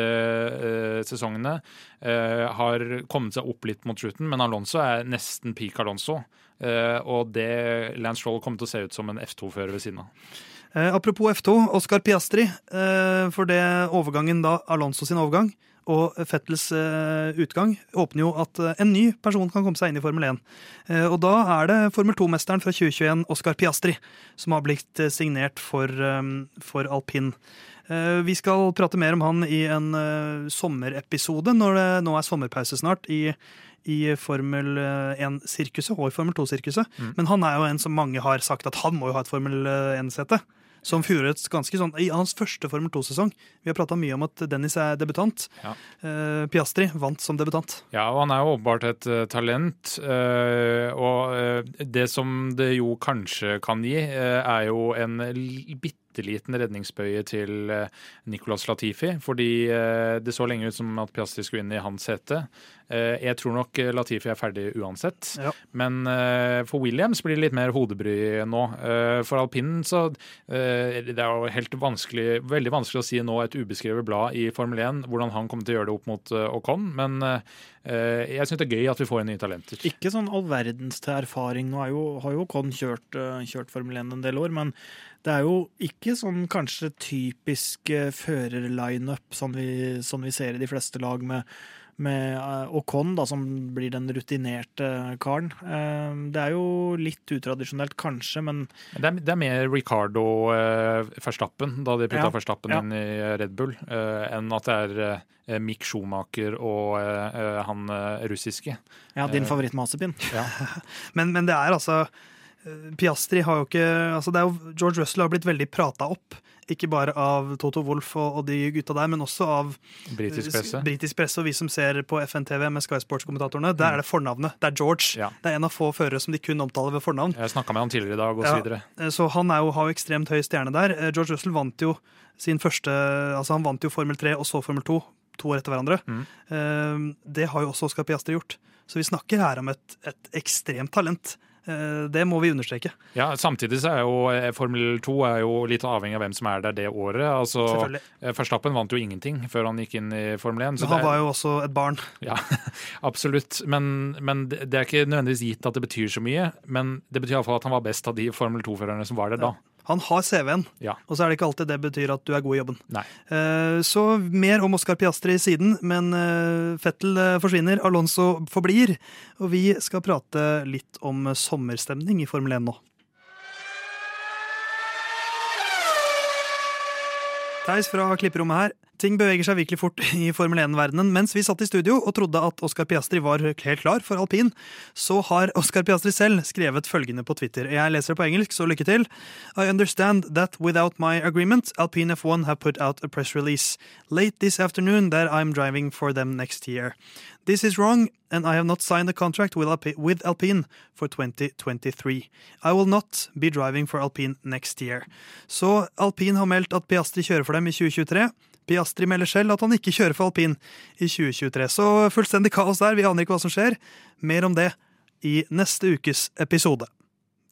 sesongene. Eh, har kommet seg opp litt mot slutten, men Alonso er nesten peak Alonso. Eh, og det Lance Stroll kommer til å se ut som en F2-fører ved siden av.
Eh, apropos F2, Oscar Piastri. Eh, for det overgangen da, Alonso sin overgang og Fettels eh, utgang, åpner jo at eh, en ny person kan komme seg inn i Formel 1. Eh, og da er det Formel 2-mesteren fra 2021, Oscar Piastri, som har blitt signert for, for alpin. Eh, vi skal prate mer om han i en eh, sommerepisode, når det nå er sommerpause snart. i i Formel 1-sirkuset og i Formel 2-sirkuset. Men han er jo en som mange har sagt at han må jo ha et Formel 1-sete. Som fjorårets ganske sånn I hans første Formel 2-sesong. Vi har prata mye om at Dennis er debutant.
Ja.
Uh, Piastri vant som debutant.
Ja, og han er jo åpenbart et uh, talent. Uh, og eh, det som det jo kanskje kan gi, eh, er jo en bitte liten redningsbøye til eh, Nicolas Latifi. Fordi eh, det så lenge ut som at Piastri skulle inn i hans sete. Eh, jeg tror nok Latifi er ferdig uansett.
Ja.
Men for Williams blir det litt mer hodebry nå. For alpinen så Det er jo helt vanskelig, veldig vanskelig å si nå et ubeskrevet blad i Formel 1 hvordan han kommer til å gjøre det opp mot Ocon, men jeg syns det er gøy at vi får inn nye talenter.
Ikke sånn all verdens til erfaring. Nå jo, har jo Ocon kjørt, kjørt Formel 1 en del år, men Det er jo ikke sånn kanskje typisk eh, førerlineup som vi, som vi ser i de fleste lag, med, med eh, Ocon, da, som blir den rutinerte karen. Eh, Det er jo litt utradisjonelt, kanskje, men
Det er, det er mer Ricardo eh, Verstappen, da de putta
Ja,
Verstappen
ja.
inn i Red Bull, eh, enn at det er eh, Mick Schumacher og han russiske.
ja, din
Eh.
favoritt-masepinn.
Ja.
Men, men det er altså Piastri har jo ikke altså det er jo, George Russell har blitt veldig prata opp. Ikke bare av Toto Wolff og, og de gutta der, men også av
Britisk presse.
eh, britisk presse og vi som ser på FNTV med Sky Sports-kommentatorene. Der er det fornavnet. Det er George.
Ja.
Det er en av få førere som de kun omtaler ved fornavn.
Jeg snakka med han tidligere i dag, og
Ja.
så.
Eh, Så han jo, har jo ekstremt høy stjerne der. Eh, George Russell vant jo sin første Altså han vant jo Formel 3 og så Formel 2 to år etter hverandre.
Mm.
Eh, Det har jo også Oscar Piastri gjort. Så vi snakker her om et, et ekstremt talent. Eh, Det må vi understreke.
Ja, Samtidig så er jo eh, Formel 2 er jo litt avhengig av hvem som er der det året. Altså,
Selvfølgelig.
eh, Verstappen vant jo ingenting før han gikk inn i Formel 1.
Så
det
han
er-
var jo også et barn.
Ja, absolutt. Men, men det er ikke nødvendigvis gitt at det betyr så mye. Men det betyr iallfall at han var best av de Formel 2-førerne som var der da.
Han har CV-en,
Ja.
og så er det ikke alltid det betyr at du er god i jobben.
Nei.
Eh, Så mer om Oscar Piastri siden, men eh, Fettel eh, forsvinner, Alonso forblir. Og vi skal prate litt om sommerstemning i Formel 1 nå. Theis fra klipperommet her. Ting beveger seg virkelig fort i Formel 1-verdenen. Mens vi satt i studio og trodde at Oscar Piastri var helt klar for alpin, så har Oscar Piastri selv skrevet følgende på Twitter. Jeg leser det på engelsk, så lykke til. I understand that without my agreement, Alpine F1 have put out a press release late this afternoon that I'm driving for them next year. This is wrong, and I have not signed a contract with Alpine for 2023. I will not be driving for Alpine next year. Så Alpine har meldt at Piastri kjører for dem i 2023. Piastri melder selv at han ikke kjører for Alpin i 2023. Så fullstendig kaos der. Vi aner ikke hva som skjer. Mer om det i neste ukes episode.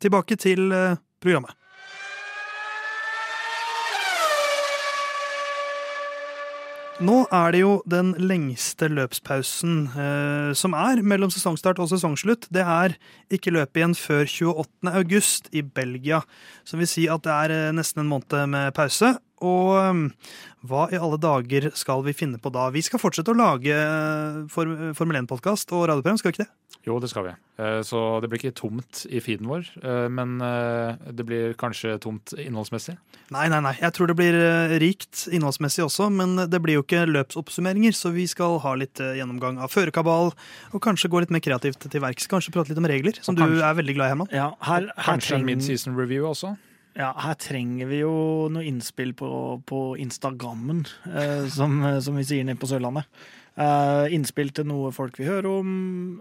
Tilbake til eh, programmet. Nå er det jo den lengste løpspausen eh, som er mellom sesongstart og sesongslutt. Det er ikke løp igjen før 28. august i Belgia. Som vil si at det er eh, nesten en måned med pause. Og eh, hva i alle dager skal vi finne på da? Vi skal fortsette å lage eh, Formel 1-podkast og radioprogram, skal vi ikke det?
Jo, det skal vi. Eh, Så det blir ikke tomt i feeden vår, eh, men eh, det blir kanskje tomt innholdsmessig.
Nei, nei, nei. Jeg tror det blir eh, rikt innholdsmessig også, men det blir jo ikke løpsoppsummeringer, så vi skal ha litt eh, gjennomgang av førerkabal, og kanskje gå litt mer kreativt til verks. Kanskje prate litt om regler, som
kanskje,
du er veldig glad i, Herman.
Ja, her, her,
Kanskje en
treng,
mid-season review også.
Ja, her trenger vi jo noe innspill på, på Instagrammen, eh, som, som vi sier nede på Sørlandet. Eh, innspill til noe folk vil høre om.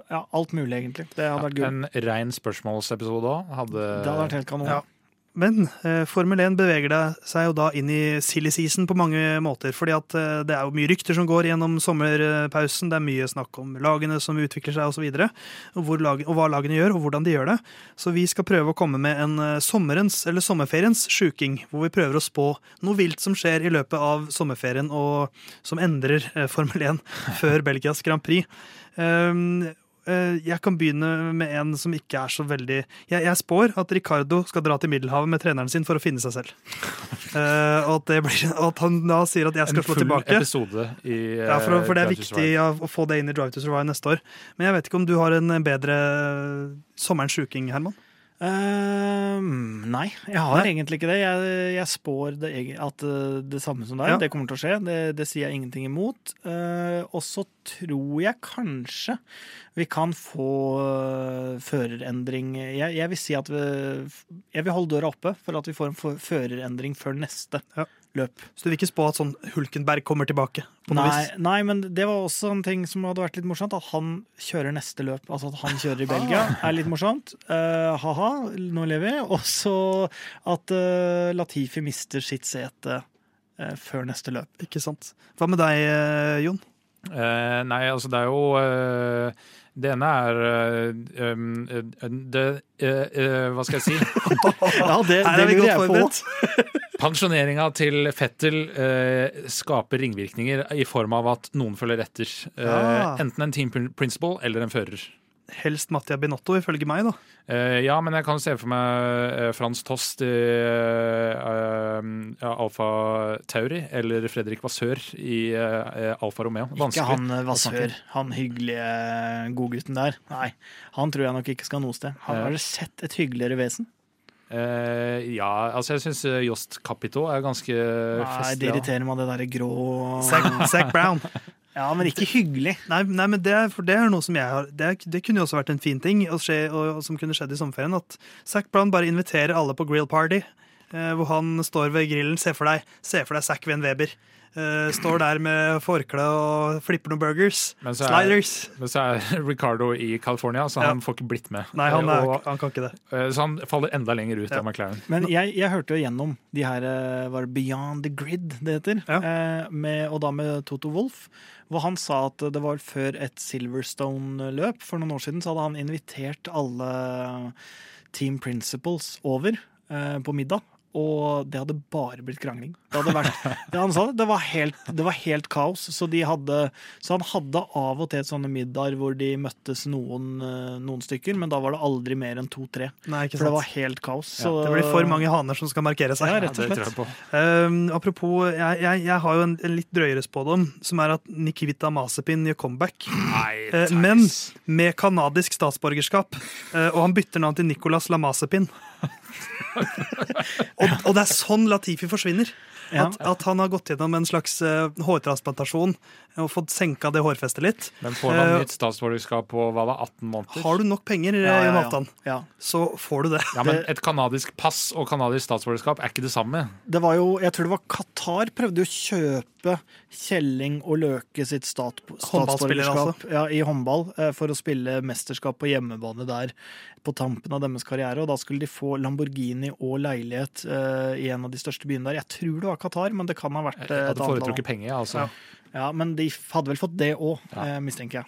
Ja, alt mulig, egentlig. Det hadde vært
Ja, en rein spørsmålsepisode òg hadde
Det hadde vært helt kanon.
Ja. Men eh, Formel 1 beveger det seg jo da inn i silly season på mange måter. fordi at eh, det er jo mye rykter som går gjennom sommerpausen. Det er mye snakk om lagene som utvikler seg osv. Og, og, lag, og hva lagene gjør, og hvordan de gjør det. Så vi skal prøve å komme med en eh, sommerens, eller sommerferiens sjuking. Hvor vi prøver å spå noe vilt som skjer i løpet av sommerferien, og som endrer Formel 1 før Belgias Grand Prix. Um, jeg kan begynne med en som ikke er så veldig Jeg, jeg spår at Ricardo skal dra til Middelhavet med treneren sin for å finne seg selv. uh, og at, det blir, og at han da sier at jeg skal
en full episode i
Ja, for, for det er viktig ja, å få det inn i Drive to Survive neste år. Men jeg vet ikke om du har en bedre sommerens sjuking, Herman?
Ehm, nei, jeg har
Nei.
egentlig ikke det. Jeg, jeg spår det, at eh, det samme som deg,
Ja.
det kommer til å skje. Det, det sier jeg ingenting imot. Uh, og så tror jeg kanskje vi kan få uh, førerendring jeg, jeg vil si at vi, Jeg vil holde døra oppe for at vi får en førerendring før neste
Ja.
Løp.
Så du vil ikke spå at sånn Hulkenberg kommer tilbake? på noe
Nei,
vis?
nei, men det var også en ting som hadde vært litt morsomt. At han kjører neste løp. Altså at han kjører i Belgia, er litt morsomt. Uh, ha-ha, nå lever vi. Og så at uh, Latifi mister sitt sete uh, før neste løp.
Ikke sant. Hva med deg, Jon?
Eh, nei, altså det er jo eh, Det ene er eh, eh, det, eh, Hva skal jeg si?
Ja, det,
Her
det
er vi godt forberedt.
Pensjoneringa til Fettel eh, skaper ringvirkninger i form av at noen følger etter. Eh,
Ja.
Enten en team principal eller en fører.
Helst Mattia Binotto, ifølge meg. da.
Eh, ja, men jeg kan se for meg eh, Frans Tost i eh, Alfa Tauri, eller Fredrik Vassør i eh, Alfa Romeo.
Ikke han eh, Vassør, han hyggelige godgutten der. Nei, han tror jeg nok ikke skal noe sted. Han
Ja.
har sett et hyggeligere vesen.
Uh, ja, altså jeg syns Jost Capito er ganske
Nei, det irriterer meg, det derre grå
Zack Zac Brown.
Ja, men ikke hyggelig.
Nei, nei men det, for det er noe som jeg har Det, det kunne jo også vært en fin ting skje, og, og som kunne skjedd i sommerferien. At Zac Brown bare inviterer alle på grill party. Eh, hvor han står ved grillen. Se for deg, se for deg Zac en Weber. Eh, står der med forkle og flipper noen burgers.
Men så er-
Sliders.
Men så er Ricardo i California, så
Ja.
han får ikke blitt med.
Nei, han, er,
Og,
han kan ikke det.
eh, så han faller enda lenger ut
Ja.
av McLaren.
Men jeg, jeg hørte jo gjennom de her eh, var det Beyond the Grid det heter,
Ja.
eh, med, og da med Toto Wolff. Hvor han sa at det var før et Silverstone-løp for noen år siden, så hadde han invitert alle Team Principles over på middag. Og det hadde bare blitt krangling. Det hadde vært, det han sa, det var, helt, det var helt kaos. Så, de hadde, så han hadde av og til sånne middager hvor de møttes noen, eh, noen stykker, men da var det aldri mer enn to-tre. For det var helt kaos.
Ja,
Så
Det blir for mange haner som skal markere seg.
Ja, rett og slett.
tror jeg på.
Um, apropos, jeg, jeg, jeg har jo en, en litt drøyere spådom, som er at Nikivita Masepin gjør comeback.
Nei,
uh, men med kanadisk statsborgerskap. uh, og han bytter navn til Nicolas Lamazepin. og, og det er sånn Latifi forsvinner.
Ja.
At, at han har gått gjennom en slags uh, hårtransplantasjon og fått senka det hårfestet litt.
Men får han
uh,
nytt statsborgerskap på hva da, 18 måneder?
Har du nok penger,
Ja,
ja,
ja,
Jon
ja.
Så får du det.
Ja, men Et kanadisk pass og kanadisk statsborgerskap er ikke det samme.
Det var jo, jeg tror det var Qatar prøvde å kjøpe Kjelling og Løke sitt stat,
statsborgerskap
statsborgerskap ja, i håndball eh, for å spille mesterskap på hjemmebane der på tampen av deres karriere. Og da skulle de få Lamborghini og leilighet eh, i en av de største byene der. Jeg tror det var Qatar, men det kan ha vært
et
annet land.
hadde foretrukket penger, altså.
Ja, men de hadde vel fått det òg,
Ja.
mistenker jeg.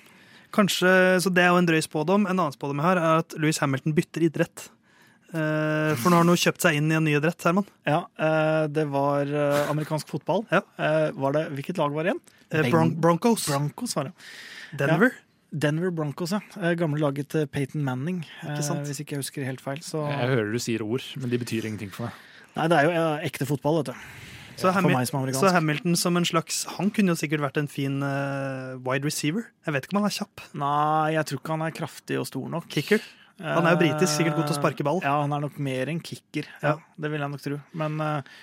Kanskje, så Det er jo en drøy spådom. En annen spådom jeg har, er at Louis Hamilton bytter idrett. Eh, for nå har han jo kjøpt seg inn i en ny idrett, Herman.
Ja, eh, det var eh, amerikansk fotball.
Ja.
Eh, var det, hvilket lag var det igjen?
Eh, Bron Broncos.
Broncos, var det.
Denver.
Denver Broncos, ja. Eh, Gamle laget til Peyton Manning, eh,
Ikke sant?
hvis ikke jeg husker helt feil. Så...
Jeg hører du sier ord, men de betyr ingenting for meg.
Nei, det er jo eh, ekte fotball, vet du.
Så,
For
Hami-
meg som er
så Hamilton som en slags Han kunne jo sikkert vært en fin uh, wide receiver. Jeg vet ikke om han er kjapp.
Nei, jeg tror ikke han er kraftig og stor nok.
Kicker. Han er jo britisk, sikkert god til å sparke ball.
Ja, han er nok mer enn kicker. Ja,
Ja.
Det vil jeg nok tro. Men eh,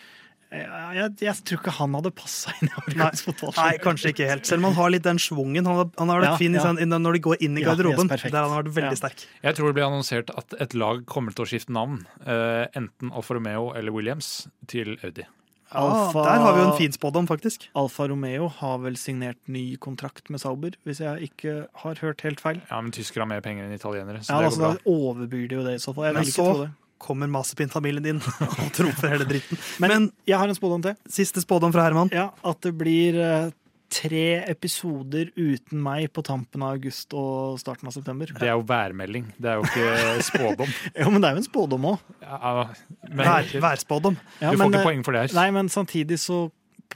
jeg, jeg, jeg tror ikke han hadde passa inn i amerikansk fotball.
Nei, kanskje ikke helt. Selv om han har litt den schwungen. Han har, han har vært
Ja,
fin
ja.
sånn- i når de går inn i
Ja,
garderoben.
yes,
der han har vært veldig
Ja.
sterk.
Jeg tror det blir annonsert at et lag kommer til å skifte navn. uh, enten Alfa Romeo eller Williams til Audi.
Alfa-
Ah, der har vi jo en fin spådom, faktisk.
Alfa Romeo har vel signert ny kontrakt med Sauber, hvis jeg ikke har hørt helt feil.
Ja, men tyskere har mer penger enn italienere, så
Ja,
det
altså,
går bra.
Da overbyr det jo det i så fall. Jeg vil ikke tro det.
Kommer Masepin-familien din og trumfer hele dritten.
Men,
Men
jeg har en spådom til.
siste spådom fra Herman.
Ja, At det blir eh, tre episoder uten meg på tampen av august og starten av september.
Det er jo værmelding, det er jo ikke spådom.
Jo, men det er jo en spådom òg.
Ja, men
Vær, værspådom.
Ja,
du får
men,
ikke
eh,
poeng for det her.
Nei, men samtidig så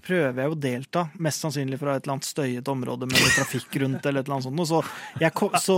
prøver jeg å delta, mest sannsynlig fra et eller annet støyete område med trafikk rundt. eller et eller annet sånt. Så, jeg, så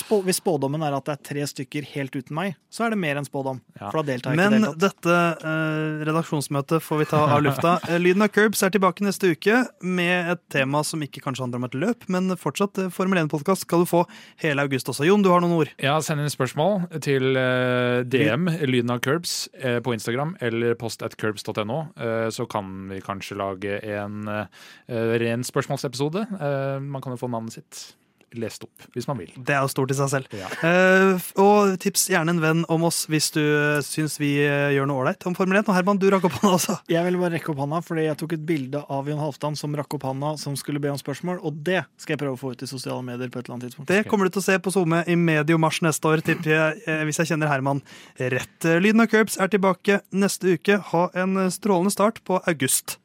spå, hvis spådommen er at det er tre stykker helt uten meg, så er det mer enn spådom.
Ja.
For da deltar jeg
Men
ikke deltatt.
dette eh, redaksjonsmøtet får vi ta av lufta. Eh, Lyden av Curbs er tilbake neste uke med et tema som ikke kanskje handler om et løp, men fortsatt eh, Formel 1-podkast skal du få hele august også. Jon, du har noen ord?
Ja, Send inn spørsmål til eh, DM, lyden av Curbs, eh, på Instagram eller post at curbs.no. Eh, så kan vi kanskje lage en eh, ren spørsmålsepisode. Eh, man kan jo få navnet sitt lest opp, hvis man vil.
Det er jo stort i seg selv.
Ja.
Uh, og tips gjerne en venn om oss hvis du uh, syns vi gjør noe ålreit om Formel 1. Og Herman, du rakk opp hånda også.
Jeg vil bare rekke opp hånda, fordi jeg tok et bilde av Jon Halvdan som rakk opp hånda, som skulle be om spørsmål, og det skal jeg prøve å få ut i sosiale medier på et eller annet tidspunkt.
Det kommer du til å se på SoMe i medio mars neste år, tipper jeg, hvis jeg kjenner Herman rett. Lyden av Curbs er tilbake neste uke. Ha en strålende start på august.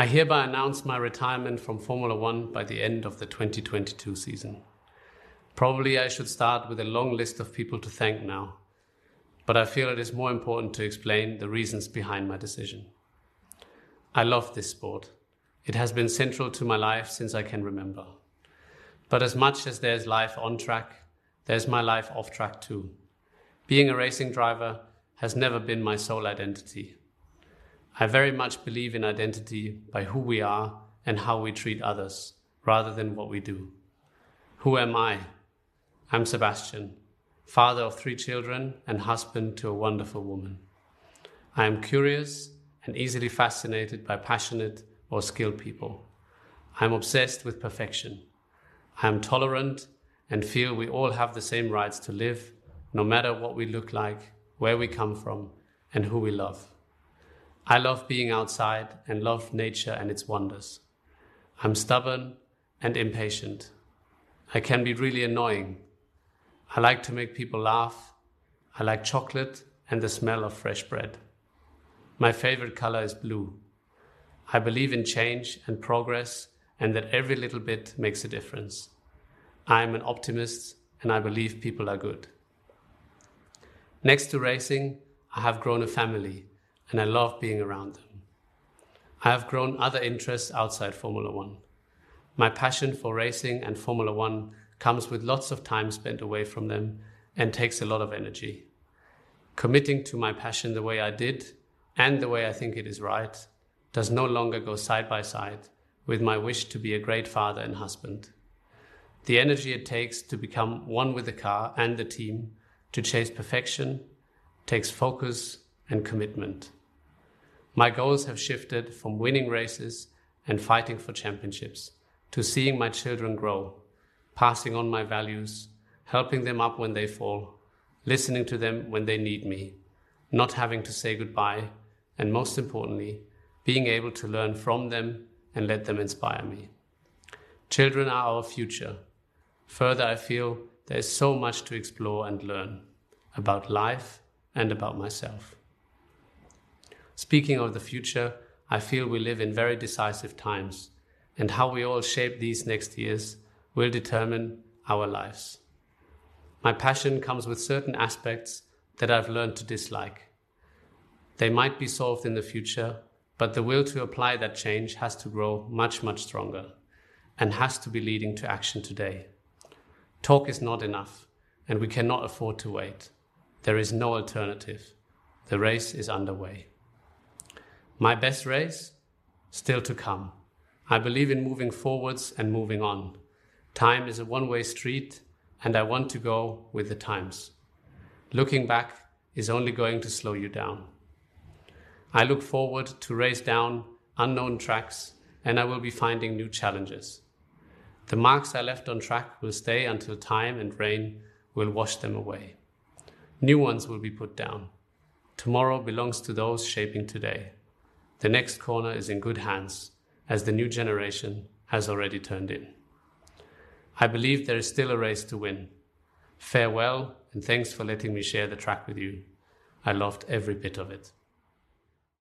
I hereby announce my retirement from Formula One by the end of the 2022 season. Probably I should start with a long list of people to thank now, but I feel it is more important to explain the reasons behind my decision. I love this sport. It has been central to my life since I can remember. But as much as there's life on track, there's my life off track too. Being a racing driver has never been my sole identity. I very much believe in identity by who we are and how we treat others, rather than what we do. Who am I? I'm Sebastian, father of three children and husband to a wonderful woman. I am curious and easily fascinated by passionate or skilled people. I am obsessed with perfection. I am tolerant and feel we all have the same rights to live, no matter what we look like, where we come from, and who we love. I love being outside and love nature and its wonders. I'm stubborn and impatient. I can be really annoying. I like to make people laugh. I like chocolate and the smell of fresh bread. My favorite color is blue. I believe in change and progress and that every little bit makes a difference. I am an optimist and I believe people are good. Next to racing, I have grown a family and I love being around them. I have grown other interests outside Formula One. My passion for racing and Formula One comes with lots of time spent away from them and takes a lot of energy. Committing to my passion the way I did and the way I think it is right does no longer go side by side with my wish to be a great father and husband. The energy it takes to become one with the car and the team to chase perfection takes focus and commitment. My goals have shifted from winning races and fighting for championships to seeing my children grow, passing on my values, helping them up when they fall, listening to them when they need me, not having to say goodbye, and most importantly, being able to learn from them and let them inspire me. Children are our future. Further, I feel there is so much to explore and learn about life and about myself. Speaking of the future, I feel we live in very decisive times, and how we all shape these next years will determine our lives. My passion comes with certain aspects that I've learned to dislike. They might be solved in the future, but the will to apply that change has to grow much, much stronger and has to be leading to action today. Talk is not enough, and we cannot afford to wait. There is no alternative. The race is underway. My best race? Still to come. I believe in moving forwards and moving on. Time is a one way street, and I want to go with the times. Looking back is only going to slow you down. I look forward to race down unknown tracks, and I will be finding new challenges. The marks I left on track will stay until time and rain will wash them away. New ones will be put down. Tomorrow belongs to those shaping today. The next corner is in good hands, as the new generation has already turned in. I believe there is still a race to win. Farewell, and thanks for letting me share the track with you. I loved every bit of it.